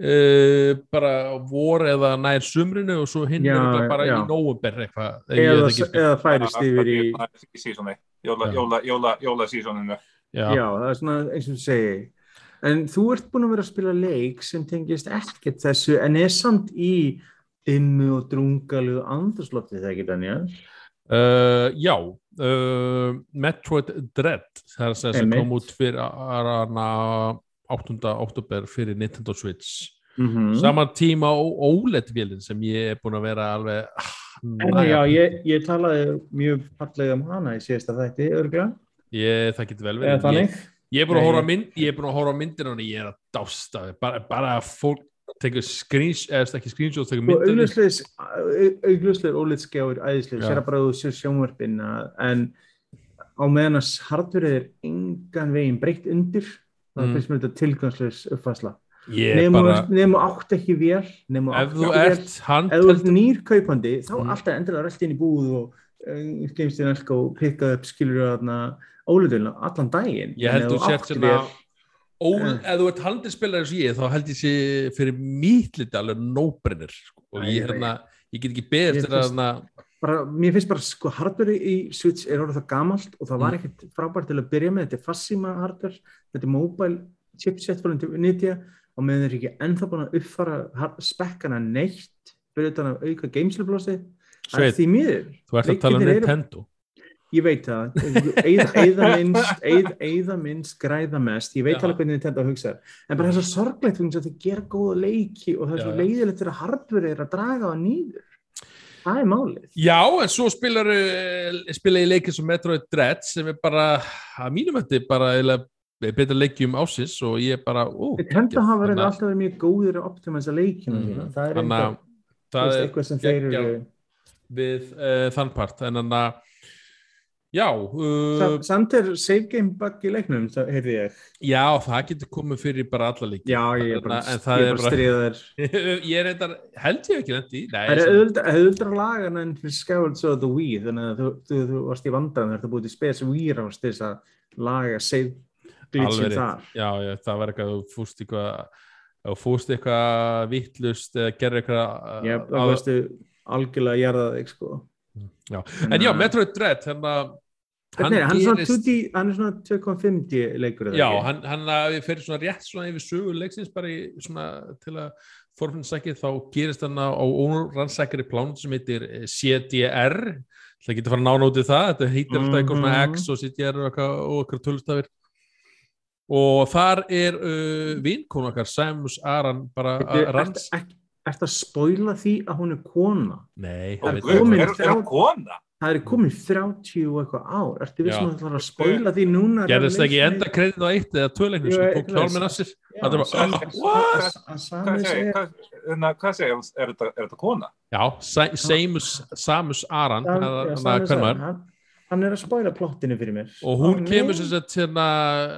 uh, bara vor eða nær sumrinu og svo hinn er örugglega bara já. í nóvumber eitthvað Eða, eða færist yfir í... í sísoni jóla, Já. já, Já, það er svona eins og þú segi. En þú ert búin að vera að spila leik sem tengist ekkert þessu en er samt í dimmu og drungalu andurslóttið það ekki, Daniel? Uh, já uh, Metroid Dread það er sem sem Einmitt. kom út fyrir hana 8. oktober fyrir Nintendo Switch. Mm saman tíma og OLED-vélinn sem ég er búin að vera alveg ah, já, ég, ég talaði mjög fallega um hana í síðasta þætti, örgulega, ég, það getur vel verið. Ég, Ég er búin að ég- mynd, myndir og ég er að dásta. Bara, bara að fólk tekur screens, screenshots, tekur myndir. augljósleir ólitskjáir æðisleir, sér að bara þú sér sjónvarpin að- en á meðan að hardverið er engan veginn breytt undir það Mm. finnst mér þetta tilgangsleis uppfæsla ég nema, bara, nema átt ekki vel nema ef átt ekki vel ef þú ert nýr kaupandi þá Mm. alltaf endilega röllt inn í búð og uh, geimst inn elka og pikka upp skilur óliðulina allan daginn ég held þú átt svona Eh. ef þú ert handilspillar eins og ég þá held ég sé fyrir mýtliti alveg nóbrennir sko. og ég, hérna, ég get ekki Mér eftir að bara, mér finnst bara sko hardware í Switch er orðið það gamalt og það var Mm. ekkert frábært til að byrja með, þetta er fassíma hardware þetta er mobile chipset frá Nvidia og meðan þeir eru ekki ennþá búin að uppfara spekkana neitt fyrir utan að auka gameslublósi það er því miður. þú ert að tala um Leikirnir eru- Nintendo. Ég veit það, eyða minnst eyða minnst, græða mest. Ég veit alveg hvernig Nintendo hugsa en bara þess að sorglegt fyrir að þið gera góða leiki og það er svo leiðilegt þegar hardware er að draga það nýður það er málið Já, en svo spilar spila ég leikið sem Metroid Dread sem er bara, að mínum þetta bara eiginlega betra leikjum ásins og ég er bara, ó, Nintendo hafa Þannig reyna að- alltaf verið mjög góðir að optimisa leikina Mhm. sína. það er að þú það er eitthvað sem þeir eru við uh, þann part en þannig að já, uh, Sa- samt er save game bug í leiknum það heyrði ég. Já, það getur komið fyrir bara alla leiki. Já, ég er bara, það bara stríðar ég er eitthvað, held ég ekki lendi Nei, það er auðvitað auðvitað að laga en fyrir Skyward Sword og Wii þannig að þú, þú, þú varst í vandan þegar þú búið til spes Wii rást til þess að laga save rétt. þar. Já, já, það var eitthvað þú fúst eitthvað þú fúst eitthvað vittlust eða gerði eitthvað uh, ég, á- það varstu algjörlega að jarða þig sko. Já. en já, Metroid Dread hérna, Er, hann, er svona gerist- 2D, hann er svona 2.5D leikur Já, hann, hann að við fyrir svona rétt svona yfir sögu leiksins bara í svona til að forfinnsækið þá gerist hann á órannsækari plán sem heitir eh, CDR það getur fara að nána út í það þetta heitir alltaf eitthvað svona Mhm. X og CDR og eitthvað tölustafir og þar er uh, vinkonu okkar Samus Aran bara að ranns ekki- ertu að spoila því að hún er kona? Nei, er komin Er er hún kona? Það er komið 30 og eitthvað ár. Ertu Já. vissum að það er að spoila því núna? gerðist það ekki enda kredit á eitt eða tvöleiknum sem tók hjálminn af sér Þetta var- Ah, what? að- að Hvað segir, er... er þetta, er þetta kona? Já, Sa- Samus, Samus Aran eða Samus hvernig er- maður. Hann- er að spoila plottinu fyrir mér. og hún Ó, kemur sem sagt hérna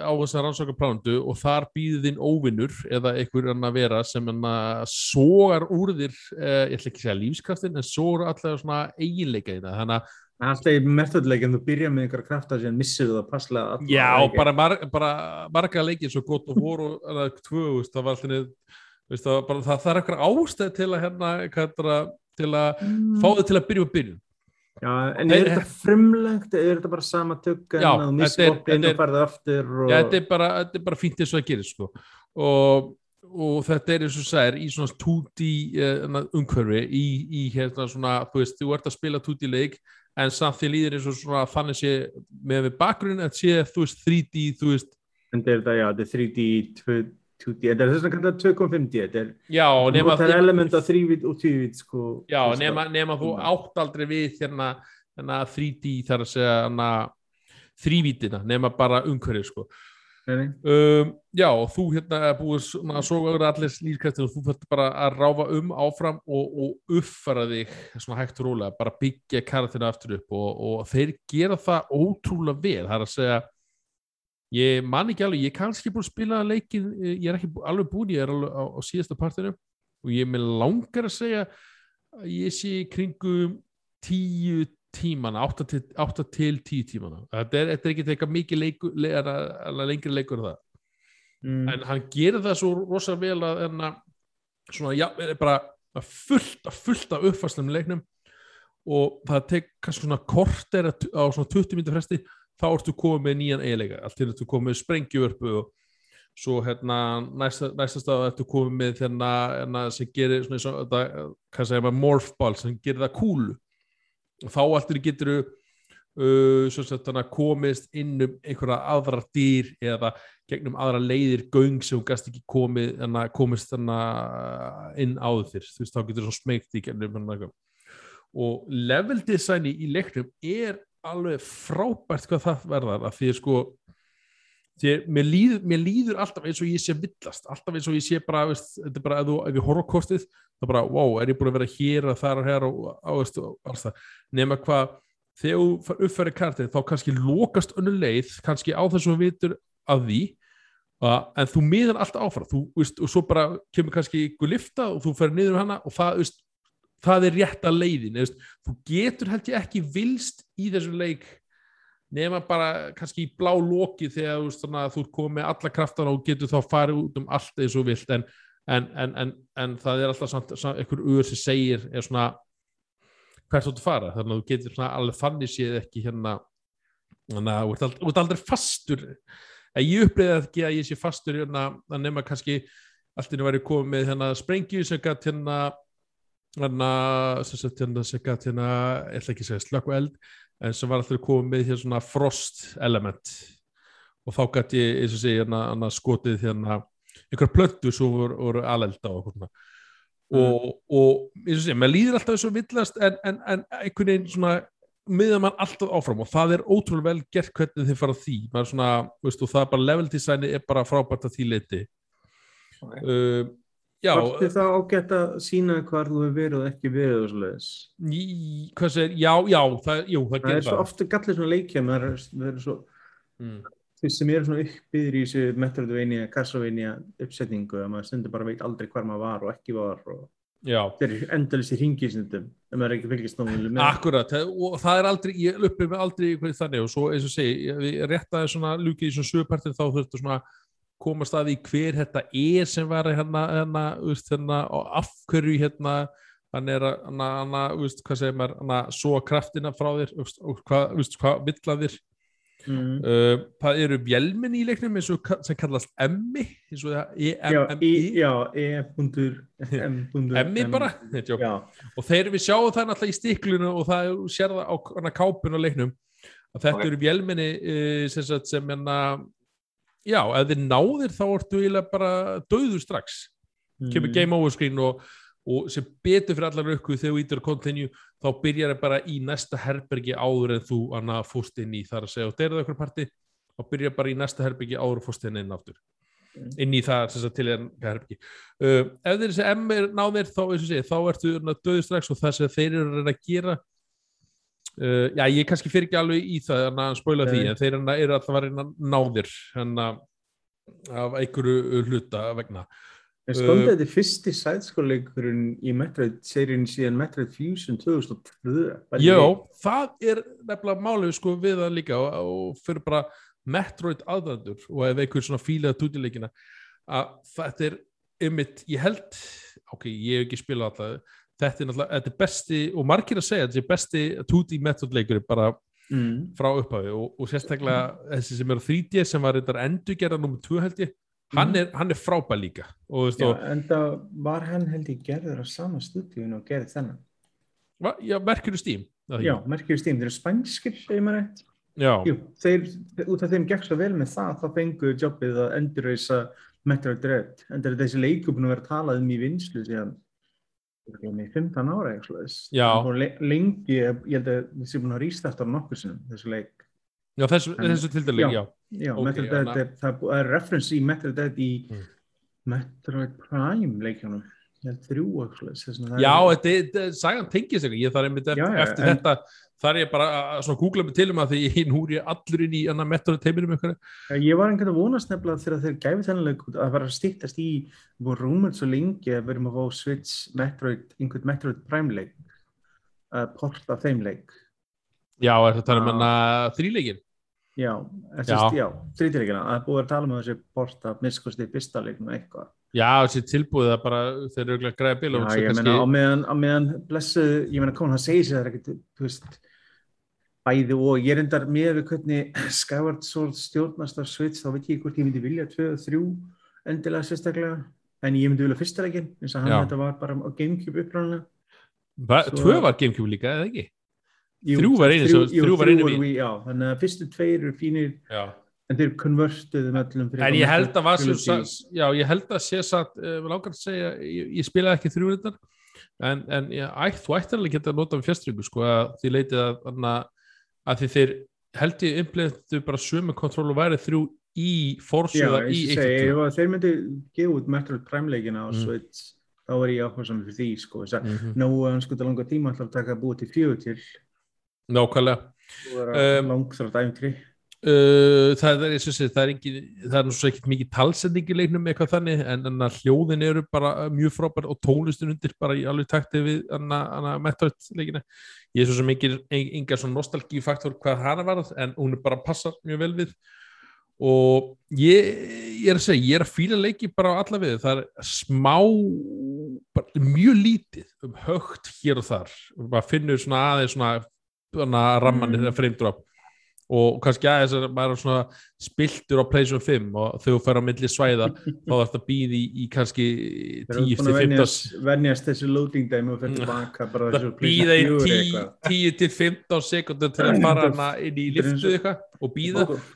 á þess að rannsaka plánundu og þar býður þinn óvinnur eða einhver annar vera sem hann sogar úr þér eh, ég ætla ekki að segja lífskraftin en sogar allavega svona eiginleika þína þannig að Alltaf í methodleikin, þú byrjar með einhverja krafta sem missir þú það passlega. alla já, bara, mar, bara marga leikir svo gott og voru eða tvö, veist, það var alltaf veist, það, var bara, það, það er eitthvað ástæð til að hérna, það, til að Mm. fá þið til að byrja á byrjun Já, en er þetta frumlegt eða er þetta bara sama tökka Já, að er- þetta og farið aftur og... Já, þetta er bara, þetta er bara fínt eins og það gerir sko. og, og þetta er eins og sæðir í svona 2D uh, umhverfi í, í hérna svona, þú veist, þú ert að spila 2D leik en samt því líður eins og svona þannig sé með við bakgrunn en sé, þú veist, 3D, þú veist En þetta er þetta, já, þetta er 3D, 2, 2D, þetta er þess að kalla 2.5D, þetta er já, nema, þetta er element af 3D og 2D, sko. já, nema, það. nema þú átt aldrei við hérna, hérna 3D þar að segja hérna þrývítina, nema bara umhverfi sko. Um, já, og þú hérna búið svona að soga yfir allir lífskræftin og þú þarf bara að ráfa um áfram og, og uppfara þig svona hægt og rólega, bara byggja karatinu aftur upp og, og þeir gera það ótrúlega vel, það er að segja ég man ekki alveg, ég er kannski búin að spila leikin, ég er ekki alveg búin ég er alveg á, á síðasta partinu. Og ég er með langar að segja að ég sé kringum tíu tímana, 8 til, 8 til 10 tímana. Þetta er, þetta er ekki eitthvað mikið leikur, le, er að, að lengri leikur það. Mm. en hann gerir það svo rosa vel að, en að svona, já, er bara að fullt, að fullt af uppfæslum í leiknum. Og það tek kannski svona korter á svona 20 minnir fresti þá ertu komið með nýjan eiginleika allt til ertu komið með sprengjuvörpu og svo hérna næsta, næsta stað ertu komið með þérna hérna, sem gerir svona eins og morphball sem gerir það kúlu og þá allt getur uh, komist inn um einhverja aðra dýr eða gegnum aðra leiðir göng sem hún gast ekki komið þannig, komist þannig, inn áður fyrr þú veist þá getur svo smegt í gegnum eitthvað. og level designi í leiknum er alveg frábært hvað það verðar að því sko því að mér líður, mér líður alltaf eins og ég sé villast, alltaf eins og ég sé bara, veist, þetta er bara, ef, þú, ef ég horfa á kostið er bara, wow, er ég búin að vera hér og þar og hér og á, veist, og alls það. Nema hvað, þegar þú far- uppfærir kartið þá kannski lokast önnu leið kannski á þess að þú vitur af því uh, en þú miðan alltaf áfram. Þú, veist, og svo bara kemur kannski ykkur lifta og þú fer niður um hana og það, veist, það er rétta leiðin veist, þú getur held ég ekki vilst í þessum leik nema bara kannski í blá loki þegar þú að þú komið alla kraftana og getur þá farið út um allt eins og vilt. En, en, en, en, það er alltaf samt, samt einhver uður sem segir er svona hvert þú ert að fara. Þannig að þú getur svona alveg þannig séð ekki hérna þannig að þú ert aldrei, aldrei fastur. Að ég upplýði ekki að ég sé fastur hérna að nema kannski allt inni væri komið með hérna sprengju sem gætt hérna hérna sem sagt hérna gætt hérna ég ætla ekki að segja slökku eld en sem var alltaf komið hérna svona frost element. Og þá gætt ég eins og segja hérna, skotið hérna einhver plöntu sem voru, voru alelda og svona. Og, og eins og segja, maður líður alltaf þessu villast en, en, en einhvern veginn svona miða mann alltaf áfram. Og það er ótrúlega vel gert hvernig þið fara að því. Maður svona, veist, og það er bara level designi er bara frábært að því leiti Ok. uh, já, Vartu það ágætt að sína hvar þú hefur verið og ekki verið og segir, já, já það, jú, það Það er gerir svo það ofta gallið svona leikja, maður er, er svo, mm. þeir sem eru svona uppbyður í þessu metroidvania, Castlevania uppsetningu, að maður stundur bara veit aldrei hvar maður var og ekki var og já, þeir eru endalist í ringisnundum, ef maður er ekki fylgist náttúrulega með. akkurat það- og það er aldrei, ég mig aldrei eitthvað þannig og svo eins og segi, ég- við réttaði svona lúkið í svona sögupartin þá þurftu svona komast að því hver þetta er sem var hérna, hérna, veist, hérna og af hverju hérna hann er að, hann, hann, veist, hvað segir maður hann að svo kraftina frá þér veist, og hvað, veist, hvað vill að þér. Mm. uh, það eru bjelmin í leiknum eins og sem kallast emmi eins og það E-M-M-I já, e.m. emmi bara, og þeir við sjáum það náttúrulega í stiklunu og það sér það á kápun á leiknum að þetta eru bjelminni uh, sem, enna já, ef þið náðir þá ertu eiginlega bara döður strax. Kemur Mm. game over screen og, og sem betur fyrir allar aukku þegar þú ítur continue þá byrjar það bara í næsta herbergi áður en þú anna fórst inn í. Þar að segja og þeirrið okkur parti þá byrjar bara í næsta herbergi áður og fórst inn inn aftur. Mm. inn í það sem sagt til en herbergi. Uh, ef þeir þessi M er náðir þá, þá ertu döður strax og það sem þeir eru að gera uh, já ég kannski fyrir ekki alveg í það en að spóla því en þeir eru að- eru alltaf að reyna náðir en að af einhverju hluta vegna En stóndi þetta er fyrsti sætskóleikurinn í Metroid-seríun síðan Metroid Fusion 2002. Bæði Já, við. það er nefnilega málið sko við það líka og, og fyrir bara Metroid aðdandur og ef einhver svona fílaði tútileikina að þetta er ymmit, ég held ok, ég hef ekki spilað alltaf þetta er náttúrulega, þetta er besti og margir að segja, þetta er besti 2D Metroid leikur bara Mm. frá upphafi og, og sérstaklega þessi sem er á 3D sem var þetta endurgerða nummer 2 held ég hann er, hann er frábær líka og veist Já, og, en það var hann held ég gerður á sama stúdíun og gerði þennan. va, já, merkjur ekki? Já, merkjur stím, þeir eru spænskir, Jú, þeir, út af þeim gekk svo vel með það, þá fengu jobbið að endurreisa Metroid Dread. En það er þessi leikur búin að vera talað um í vinslu síðan í 15 ára eitthvað le- lengi, ég held að við séum búin að rýsta eftir nokkur sinnum, þessu leik. já þessu, þessu tildaleg, já. Já, Ok, Metroid þannig Dread er, það er það er reference í Metroid Mm. Metroid Prime leikjónum. Þrjú það Já, er- þetta, þetta, sagan tengir sig ég þarf einmitt eftir, Já, já, eftir en- þetta þarf ég bara að googla mig til um að því ég, nú er ég allur inn í annar metur teiminum ykkur Ég var einhvern veginn að vonast nefnilega þegar þeir gæfi út að það var að stýttast í voru rúmur svo lengi að við erum að fá Switch Metroid, einhvern Metroid Prime leik að porta þeim leik Já, er það tala um hana þríleikin Já, Já. já. já þrýtileikina, að búið að tala um þessi porta miskosti fyrsta leiknum eitthvað Já, þessi tilbúið að bara þeir eru ekki að græða bíl og Já, svo ég meina á meðan, á meðan blessuð, ég meina kom hann segir sér það er ekkert, þú veist bæði og ég endar með við hvernig Skyward Sword stjórnast af Switch þá veit ég hvort ég myndi vilja 2 og 3 endilega sérstaklega en ég myndi vilja fyrsta leikin eins og hann Já. þetta var bara á Gamecube uppræðanlega Svo- Tvö var Gamecube líka, eða ekki? Jú, Þrjú var einu sem- jú, þrjú var einu. Wii, Já, þannig að fyrstu tveir eru fínir Já en þeir konvertuðum öllum fyrir En ég held að var sem, já, ég held að sé satt, uh, langar að segja, ég, ég spilaði ekki þrjúrindar, en, en ég, ætt, þú ættir alveg geta að nota um fjastringu, sko, að því leitið að, að, að því þeir held ég implementu bara sömu kontról og væri þrjú í eins í og segi, 1.2 ef að þeir myndi gefa út Metroid Prime leikina á Mm. Switch þá er ég áhuga saman fyrir því sko þess að Mhm. nógu að sko það langa tíma að taka búa til fjögur til. Nákvæmlega. Og Um, langþrátt æfintri Uh, það er, sé, það er engin það er svo ekkert mikið talsending í leiknum eitthvað þannig, en, en hljóðin eru bara mjög frábær og tónlistin undir bara í alveg takti við Metroid leikina ég er svo sem engin, enga svona nostalgífaktor hvað hana var, en hún er bara passar mjög vel við og ég, ég er að segja, ég er að fíla leiki bara á alla við, það er smá bara mjög lítið um högt hér og þar maður finnur svona aðeins svona, rammanir Mm. mm. Og kannski aðeins að maður er svona spiltur á PlayStation 5 og þegar þú fer á milli svæða þá þarf þetta að býði í, í kannski þeir eru búin að 10-15 venjast, þessu loading dæmi og fyrir tilbaka bara það þessu býða í PlayStation 4 eitthvað. 10-15 sekundur til að fara hana inn í liftu eitthvað og býða og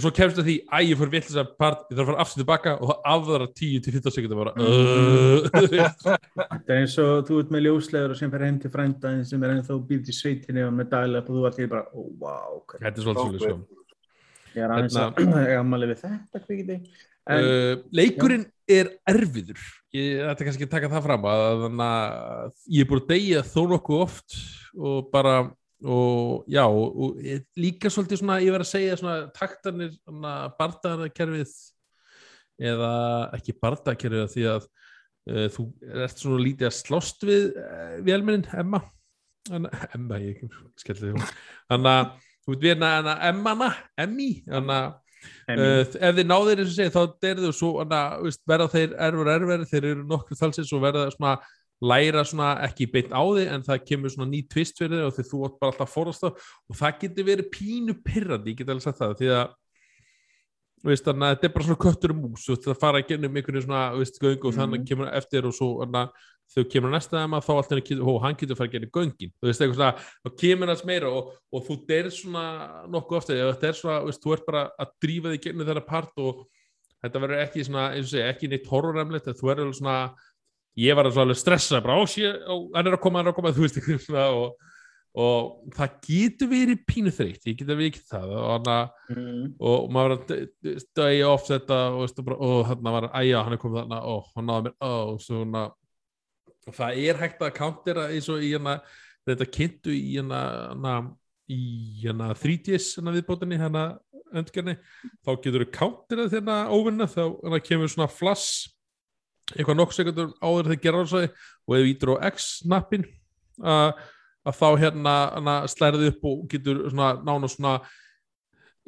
svo kemst það því að ég fór vill þess að part ég þarf að fara aftur tilbaka og það afðara 10-15 sekundur bara uh, Þetta er eins og þú ert með ljóslegur og sem fer heim til frændaðin sem er ennþá býrt í sveitinni og með dæla og þú allir bara, vá, ok. Þetta er svolítið svolítið sko. Ég er aðeins Hérna- að ég ammali við þetta kvikindi. En uh, leikurinn er erfiður. Ég ætla kannski að taka það fram að, þannig að ég er búin að deyja þó nokkuð oft og bara og já, og, og líka svolítið svona, ég verð að segja svona taktanir, bardaðarkerfið eða ekki bardaðarkerfið því að uh, þú ert svona lítið að slást við uh, vélmennin, Emma Anna, Emma, ég skelli því þannig að þú veit við hérna Emmana, Emmi þannig að. Uh, ef þið náðir eins og segja þá verða þeir erfur erfur þeir eru nokkur talsins og verða svona læra svona ekki beint á þig en það kemur svona ný tvist fyrir þig og því þú átt bara alltaf að forast það og það getur verið pínu pirrandi, ég get alveg sagt það því að veist, þannig að þetta er bara svona köttur um mús það fara að gennum einhvern svona veist, göng og þannig Mhm. kemur eftir og svo hana, þegar kemur næsta þeim að þá alltaf ó, hann getur fara að gera göngin þú veist eitthvað svona, þá kemur hans meira og, og þú derð svona nokkuð ofta þetta er svona, veist, þú ert bara að drífa þig gegnum þeirra part og þetta verður ekki svona, eins og segja, ekki neitt horroremlegt þú verður svona ég var alveg stressað, bara, hann er að koma, hann er að koma þú veist svona og, og það getur verið pínu þreytt, ég get að við ekki það og hann að Mm. og maður var að dæja oft þetta og, hann var að æja, hann er komið þarna og hann náði mér og svona það er hægt að countera eins og í hérna þetta kynntu í hérna í hérna 3DS hérna viðbótinni hérna öndgerni þá getur þú counterað hérna óvinna þá hérna, kemur svona flass eitthvað nokkuð sekundur áður þegar gera ásæði og ef þú ítur á X-snappin að, að þá hérna, hérna slærið upp og getur svona nána svona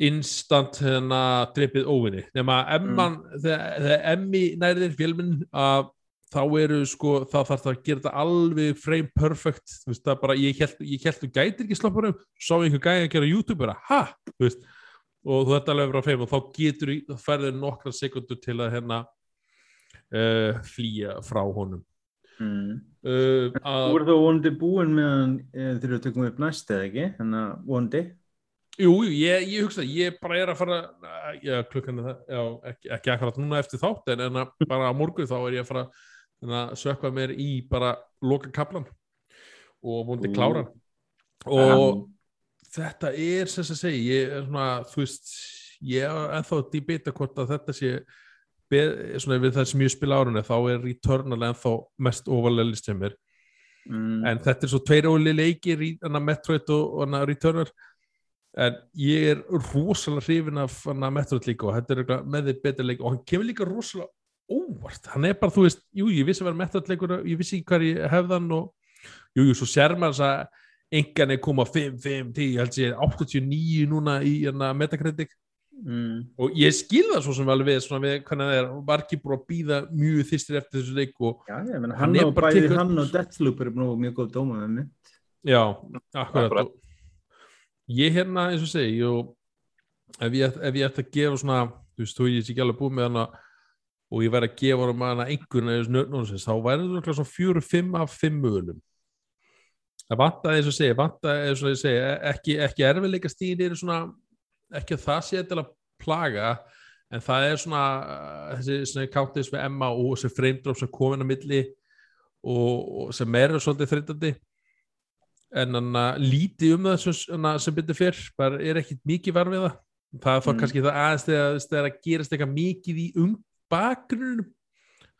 instant hérna dreipið óvinni. Nema emman, þegar, þegar emmi nærðir fjölminn að þá eru sko, þá þarf það að gera þetta alveg frame perfect, þú veist það bara ég held, ég held þú gætir ekki slopparum sá einhver gæði að gera YouTube bara, ha, þú veist og þú þetta alveg vera frame og þá getur þá færður nokkra sekundur til að hérna uh, flýja frá honum Mm. uh, Þú voru þá vonandi búin meðan e, þegar við tökum upp næst eða ekki þannig að vonandi jú, jú, ég, ég hugsa ég bara er að fara já, klukkan er það, já, ekki, ekki akkurat núna eftir þátt en, en bara á morgun þá er ég að fara að sökva mér í bara loka kaplan og vonandi Ú. klára hann. og þetta er sem að segja, ég er svona þú veist, ég er ennþá að debata hvort að þetta sé svona við það sem ég spila árunni þá er Returnal ennþá mest ofalega list hjá mér. Mm. en þetta er svo tveir óli hana Metroid og hana Returnal en ég er rosalega hrifin af Metroid líka og þetta er með þið betur leik. Og hann kemur líka rosalega óvart. Hann er bara, þú veist, jú, ég vissi að vera Metroid leikur ég vissi ekki hvað ég hefðan og jú, jú, svo sér maður þess að engan er koma 5, 5, 10, ég held ég 89 núna í Metacritic Mm. og ég skil það svo sem alveg við, svona við hvernig það er, var ekki búin að býða mjög þýstir eftir þessu leik og Já, ég meina, Hann hann, er og bæði tekur- hann og Deathloop nú mjög góð dóma með mig Já, akkurat Akkurat. ég hérna eins og segi og ef ég, ef ég ætti að gefa svona þú veist, þú ég sé ekki alveg búið með hana og ég væri að gefa hana hana einhvern eða nördnónsins, þá væri það svona fjóru, fimm af fimm mögulegum það vantaði eins og segi, vantaði eins og ég segi, ekki, ekki erfiðleika stíðin eru svona, ekki að það sé til að plaga en það er svona uh, þessi countis með Emma og þessi drop sem komin að milli og, og sem er svolítið þreytandi. En hann lítið um það sem, sem byrði fyrr bara er ekkit mikið var við það. Það fór Mm. kannski það aðeins þegar það gerast eitthvað mikið í um bakgrunum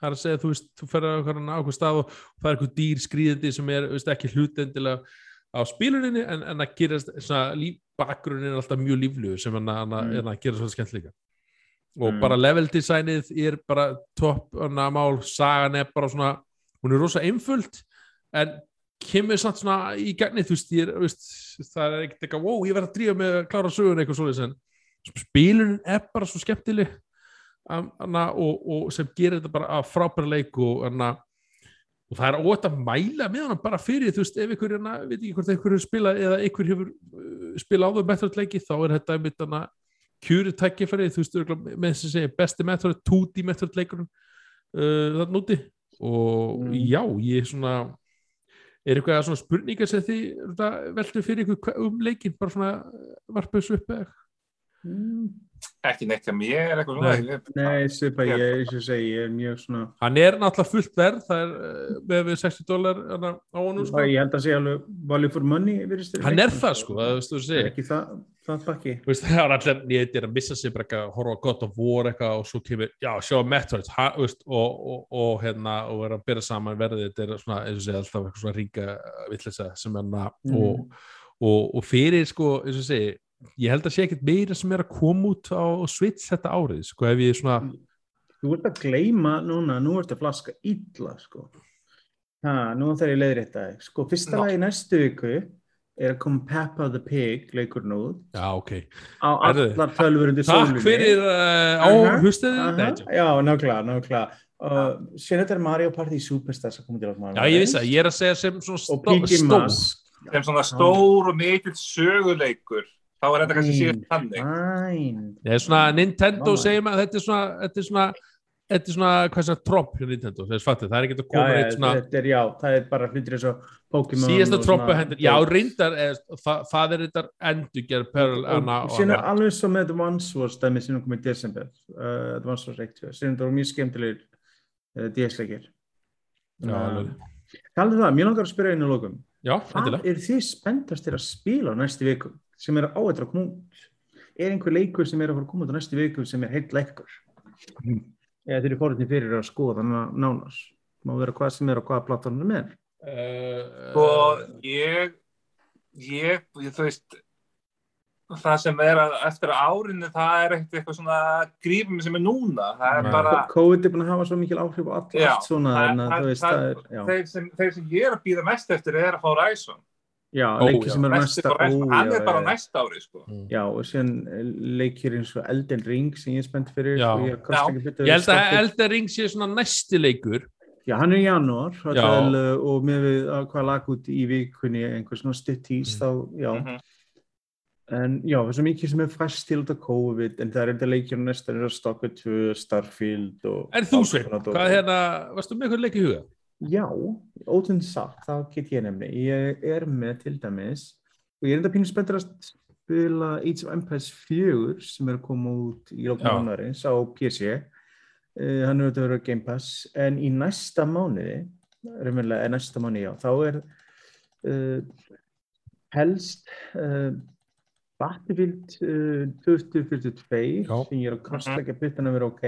það er að segja, þú veist, þú fer á ákveð stað og það er eitthvað dýr skrýðandi sem er veist, ekki hlutendilega á spiluninni en, en að líf, bakgrunin er alltaf mjög líflugur sem hann að, Mm. mm. að gera svona skemmt líka og Mm. bara level designið er bara topp mál, sagan er bara svona hún er rosa einföld en kemur samt svona í gagnið þú veist, ég veist, það er ekkert eitthvað wow, ég verð að drífa með að klára sögun eitthvað svoleiðis en spilunin er bara svo skemmtileg og, og sem gerir þetta bara að frábæra leik og, anna, og það er óvægt að mæla með hann bara fyrir, þú veist, ef ykkur anna, veit ekki hvort ykkur spilað eða ykkur hefur uh, spilað áður Metroid leiki þá er þetta einmitt anna kjúri tækifæri, þú veist, með þess að segja besti Metroid, 2D Metroid leikurinn uh, þarna úti og Mm. já, ég er svona er eitthvað svona spurningar sem þið veldu fyrir ykkur um leikin bara svona varpa þessu upp eða Mm. Ekki neitt hjá mér eitthvað svona. Nei. Ég- Nei, svipa, ég, og ég segi, ég er mjög svona hann er náttúrulega fullt verð það er uh, með við 60 dólar á honum sko. ég held að segja alveg value for money hann er það sko, það veistu þú segir ekki það, það bakki það er allir nýtt er að missa sig bara horfa á gott og vor eitthvað og svo kemur, já, sjá Metroid ha, veist, og, og, og hérna og vera að byrja saman verðið, þetta er svona eins og segja alltaf eitthvað svona ringa villisa sem hérna Mm. og, og, og fyrir sko, eins og segi ég held að sé ekkert meira sem er að koma út á Switch þetta árið, sko, ef ég svona Þú ert að gleyma núna, nú ert að flaska illa, sko. Ha, nú þarf ég leiðir þetta. Sko, fyrsta lagi næstu viku er að koma Peppa the Pig, leikur nú, já, ok, á allar tölfur undir takk fyrir uh, á Aha, hlustuðu Aha, Já, nákvæmlega, nákvæmlega. Og síðan þetta er Mario Party Superstars að koma til okkur. já, ég vissi að ég er að segja sem svona stór Mask. Sem svona stór og mikill söguleikur. Þá er þetta kannski síðan. Það er svona Nintendo segir maður þetta er svona þetta er svona þetta er svona hvað sem tropp hjá Nintendo þess fattu það er ekki að koma já, eitt svona þetta er, já, það er bara hlutir eins og Pokémon. síðasta troppu svona- hendur já. Reyndar er, það, það er þetta endurgerð Pearl Anna og síðan er alveg svo með Advance Wars dæmi sem komið í desember. Uh, Advance Wars 1 síðan það voru mjög skemmtilegir uh, DS-leikir já, alveg. Taldu það, mér langar að spyrja einu lókum já, Hvað er þið spenntastir að spila á næstu viku sem er á eitthvað að koma út. Er einhver leikur sem er að fara að koma út á næstu viku sem er heilt leikur eða þeir eru fórhundin fyrir að skoða þannig nánars má vera hvað sem er á hvaða platformum er. Uh, Og ég, ég, ég, þú veist, það sem er að eftir árinu, það er ekkert eitthvað svona grífum sem er núna. Það er bara, COVID er búin að hafa svo mikil áhrif á allt, Já, allt svona er þeir sem, þeir sem ég er að býða mest eftir er að fá Ræsson. Já Ó, leikir já. sem eru næsta er ó, hann já, er bara já. næsta ári, sko. Já, og síðan eh, leikir eins og Elden Ring sem ég er spennt fyrir Já. og ég, Já. ég held að Elden Ring sé svona næsti leikur Já, hann er í janúar og, tal, og með við að hvað lag út í vikunni einhver svona stutt tís Mm. þá, já, Mhm. en já, það er svo mikið sem er fæst til af COVID, en það er enda leikir næsta eins og Stalker 2, Starfield og en þú dót. hvað er hérna varstu með eitthvað leik í huga? Já, ótund sagt, þá get ég nefni. Ég er með til dæmis og ég er enda pínu spenntur að spila Age of Empires 4 sem er að koma út í lókum Já. mánarins á PC uh, hann er auðvitað að vera Game Pass. En í næsta mánuði raunverulega er næsta mánuði, já, þá er uh, helst uh, Battlefield uh, 2042 Já. sem ég er að kostleika byttan að vera ok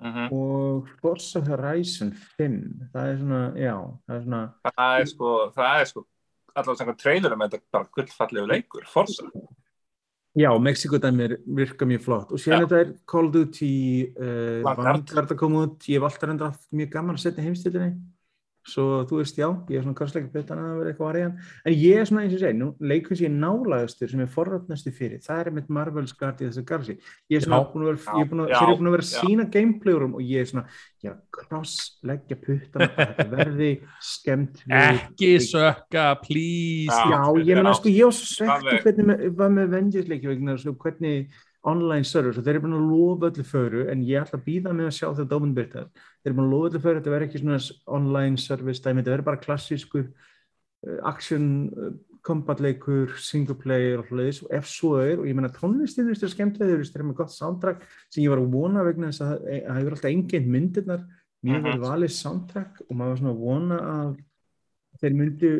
Mhm. og Forza Horizon 5 það er svona, já, það er svona Það er sko, er sko, allavega trailer með þetta bara gullfallegu leikur, Forza. já, Mexiko dæmir virka mjög flott og Já. þetta er Call of Duty uh, Vanguard. Að koma út ég hef alltaf reynda haft mjög gaman að setja heimstillinni svo þú veist, já, ég er svona kostleika byttan að vera eitthvað variðan en ég er svona eins og segi, nú, sem ég er nálagastur sem er forröfnastu fyrir, það er mitt Marvel's Guardians of the Galaxy ég er svona Já. búin að vera, ég er búin að, Já, eru búin að vera að já. sína gameplayurum og ég er svona, ég er að cross-leggja puttana að þetta verði skemmt ekki sökka, please Já. Já, ég meina sko, ég var svo Alveg. hvernig var með Avengers leiki vegna sko, hvernig online server, svo þeir eru búin að lofa öllu föru, en ég ætla að býða með að sjá þetta dómunbyrtar, þeir eru búin að lofa öllu föru þetta verður ekki svona online service dæmi, þetta verður bara klassískur uh, action uh, combat leikur single player og hlutis, og ef svo er og ég meina tónlistin er skemmtilega, þeir eru með gott soundtrack sem ég var að vona vegna þess að það það hefur alltaf enginn myndirnar. Mjög Mhm. vel valið soundtrack og maður var svona að vona að þeir myndu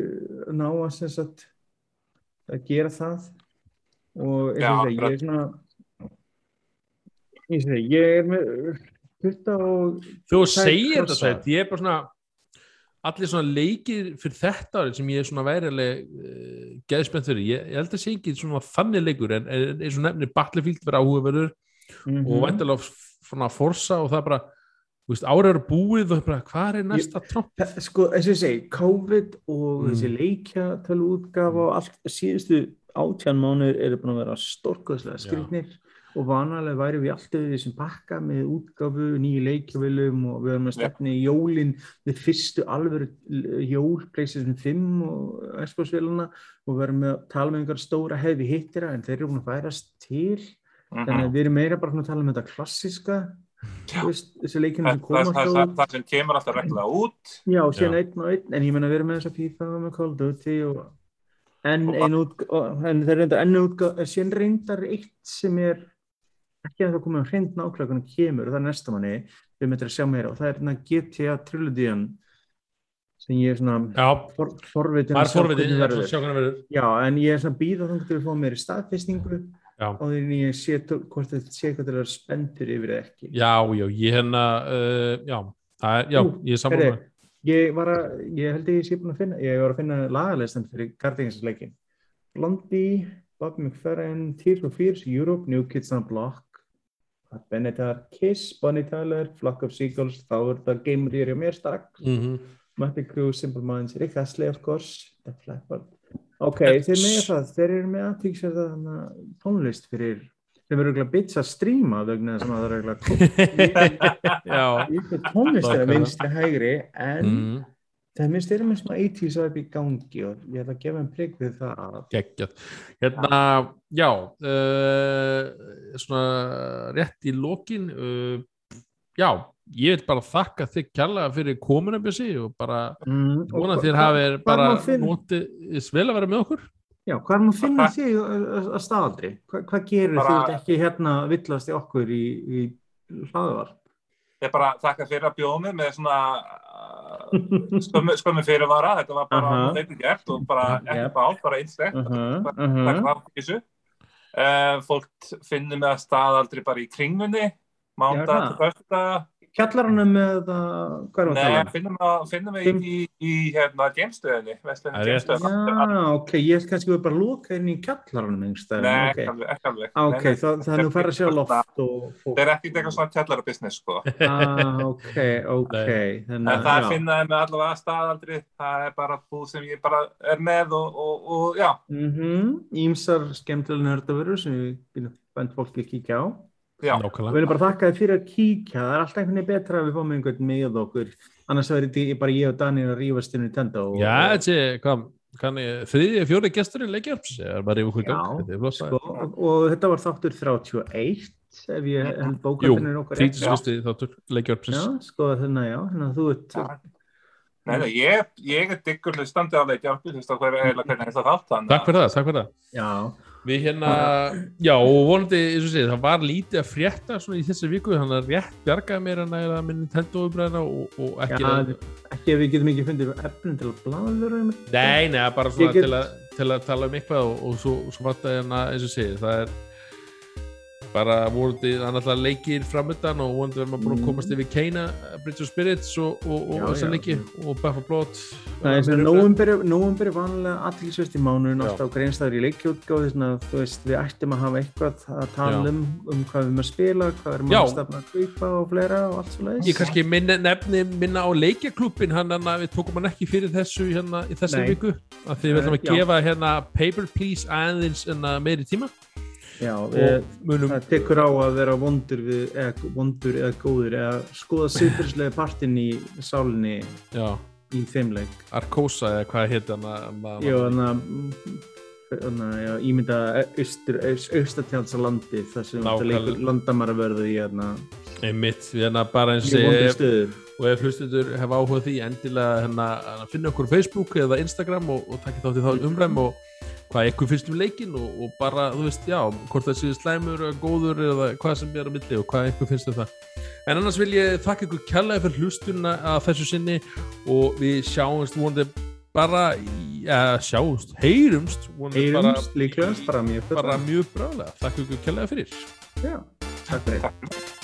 ná að sagt að gera það. Og og Já, ég, er svona Ég segi, ég er með 20 og þú segir þetta sveit, ég er bara svona allir svona leikir fyrir þetta árið sem ég er svona værileg uh, geðspennt fyrir, ég, ég held að sé ekki svona þannig leikur en eins og nefnir Battlefield verið áhugaverður Mhm. og væntalega svona forsa og það bara, árið eru búið og bara, hvað er næsta? Það- Sko, eins og ég segi, COVID og Mm. þessi leikjatölu útgafa og allt síðustu átján mánuður eru búin að vera stórkostlega Já. skrifnir og vanalega væri við alltaf við þessum pakka með útgafu, nýju leikjavilum og við erum að stefni í jólin við fyrstu alvöru jól PlayStation 5 og Xbox-viluna og við með að tala með einhver stóra hefði hittira en þeir eru búin að færast til. Mhm. þannig að við erum meira bara að tala um þetta klassiska veist, Það, sem það, það, það, sem kemur alltaf reglulega út. Já, síðan einn og einn, en ég menna við erum með þess að FIFA og með Call of Duty og en þeir reyndar enn útgáð, síðan reyndar eitt sem er ekki að það komið á hreint nákvæmlega hvernig kemur og það er næsta manni, við möttum að sjá meira og það er hérna GTA Trilogy sem ég er svona for, forvitin að sjá hvernig er verður. Já, en ég er svona býða þannig til að fá meiri staðfestingu Já. og því að ég sé hvort þetta sé hvað til að spendur yfir eða ekki. Já, já, ég hérna, uh, já, það er, já, Ú, ég er saman Heyrðu, ég var að, ég held ég sé búin að finna, ég var að finna lagalistan fyrir Guardians-leikin. Blondie, Bobby McFerrin, Tears for Fears, Europe, New Kids on the Block, Pat Benatar, Kiss, Bonnie Tyler, Flock of Seagulls, þá er Game Rear og mér strax, mm Mötley Crüe, Simple Minds, Rick Astley of course, The Flappard. Ok, þeir með það, þeir eru með aðtíksverða tónlist fyrir, þeir eru örugglega bits að stríma vegna þess að það er veit tónlist er að vinstri hægri en mm, það minnst er með svona 80s vibe í gangi og ég ætla að gefa einn prigg við það að geggjað. Hérna, já, uh, svona rétt í lokin, uh, já, ég vil bara þakka þig kærlega fyrir komuna bjössi og bara mm, vona og þér hafið bara notið vel að vera með okkur. Já, hvað er maður að finna þig að, að, að staðaldri? Hva, hvað gerir Bara- þú ekki hérna villast í okkur í, í hlaðvar? Ég bara þakka fyrir að bjóða mig með svona uh, skömmu, skömmu fyrirvara, þetta var bara uh -huh. gert og bara ekki bát, bara einslegt. Uh -huh, uh -huh. fyrir þessu. Fólk finnir mig að staðaldri bara í kringunni, mándag það. til föstudag. Kjallaranum með það, hvað er það að Nei, tala? um? finnum mig, finnum mig Fimm. í, í hérna, geimstöðinni, Það. Já, ok, ég held kannski við bara loka inn í kjallaranum einhverstað. Nei, ok, ekki alveg, ekki alveg. ok, Nei, nei. það, það er nú fara að sjá loft. Það er ekkert eitthvað svona kjallara business, sko. Ah, ok, ok. Nei. Þannig, En það finnaði mig allavega að staðaldri, það er bara búð sem ég bara er með og, og, og já, Mhm, Ímsar skemmtilega nördavörur sem við bænt fólki að kíkja á. Já. Við Nákvæmlega. viljum bara þakka þér fyrir að kíkja, það er alltaf einhvern veginn betra að við fáum einhvern með okkur. Annars verður þetta bara ég og Daniel að rífast inn í tenda. Og, Já, þessi, hvað, hvað, þriðið, fjóri gesturinn leikjarps, það er bara yfir okkur í gang, Já, þetta er flott sko, og, og þetta var þáttur 31, ef ég held Jú, bókaldinu er okkar rétt. 30. þáttur leikjarpsins. Já, sko, þannig að já, þannig að þú ert, Já. Nei, nei, ég, ég er diggur hlustandi á leikjarpi, þú veist að hver eiginlega hvernig þetta þátt, þannig Takk fyrir það, takk fyrir það. já, Við hérna, já, og vonandi, eins og segið, það var lítið að frétta svona í þessi viku, þannig að rétt bjargaði mér að næra minn Nintendo-umræðina og, og já, ekki... ekki ef við getum ekki fundið efnum til að blaður um Nei, nei, bara svona Ég get- til, að, til að tala um eitthvað og, og svo, svo fattaði hérna, eins og segið, það er bara það er náttúrulega leikir framöndan og vonandi verður maður búin að Mm. komast yfir Keina, Bridge of Spirits og, þessar leiki og for Blood. Það er og nóvumber er vanlega aðtilsvöst í mánuðin alltaf greinstæður í leikjótgáði þannig að þú veist við ættum að hafa eitthvað að tala um um hvað við erum að spila, hvað erum að stefna að kaupa og fleira og allt svo leiðis. Ég kannski minna, nefni minna á leikjaklúbin hann að við tókum hann ekki fyrir þessu hérna í þessu viku af því við ætlum að gefa hérna Já, og við, munum það tekur á að vera vondur, við, eða, vondur eða góður eða skoða siðferðslega partinn í sálinni já, í þeim leik. Arkosa eða hvað heit hann að Já, þannig að Þannig að ímynda austatjálsalandi þar sem þetta leikur landamæraverðu í hérna, einmitt, við hérna bara eins og og ef hlustuður hefa áhuga á því endilega hérna að finna okkur á Facebook eða Instagram og, og þátt í þá umræm og hvað ykkur finnst um leikin og, og bara, þú veist, já, hvort það séu slæmur eða góður eða hvað sem er á milli og hvað ykkur finnst um það. En annars vil ég þakka ykkur kærlega fyrir hlustuna að þessu sinni og við sjáumst vonandi bara, eða sjáumst, heyrumst vonandi Heyrumst líklegast bara mjög bara, bara mjög bráðlega. Þakka ykkur kærlega fyrir. Já. Takk fyrir.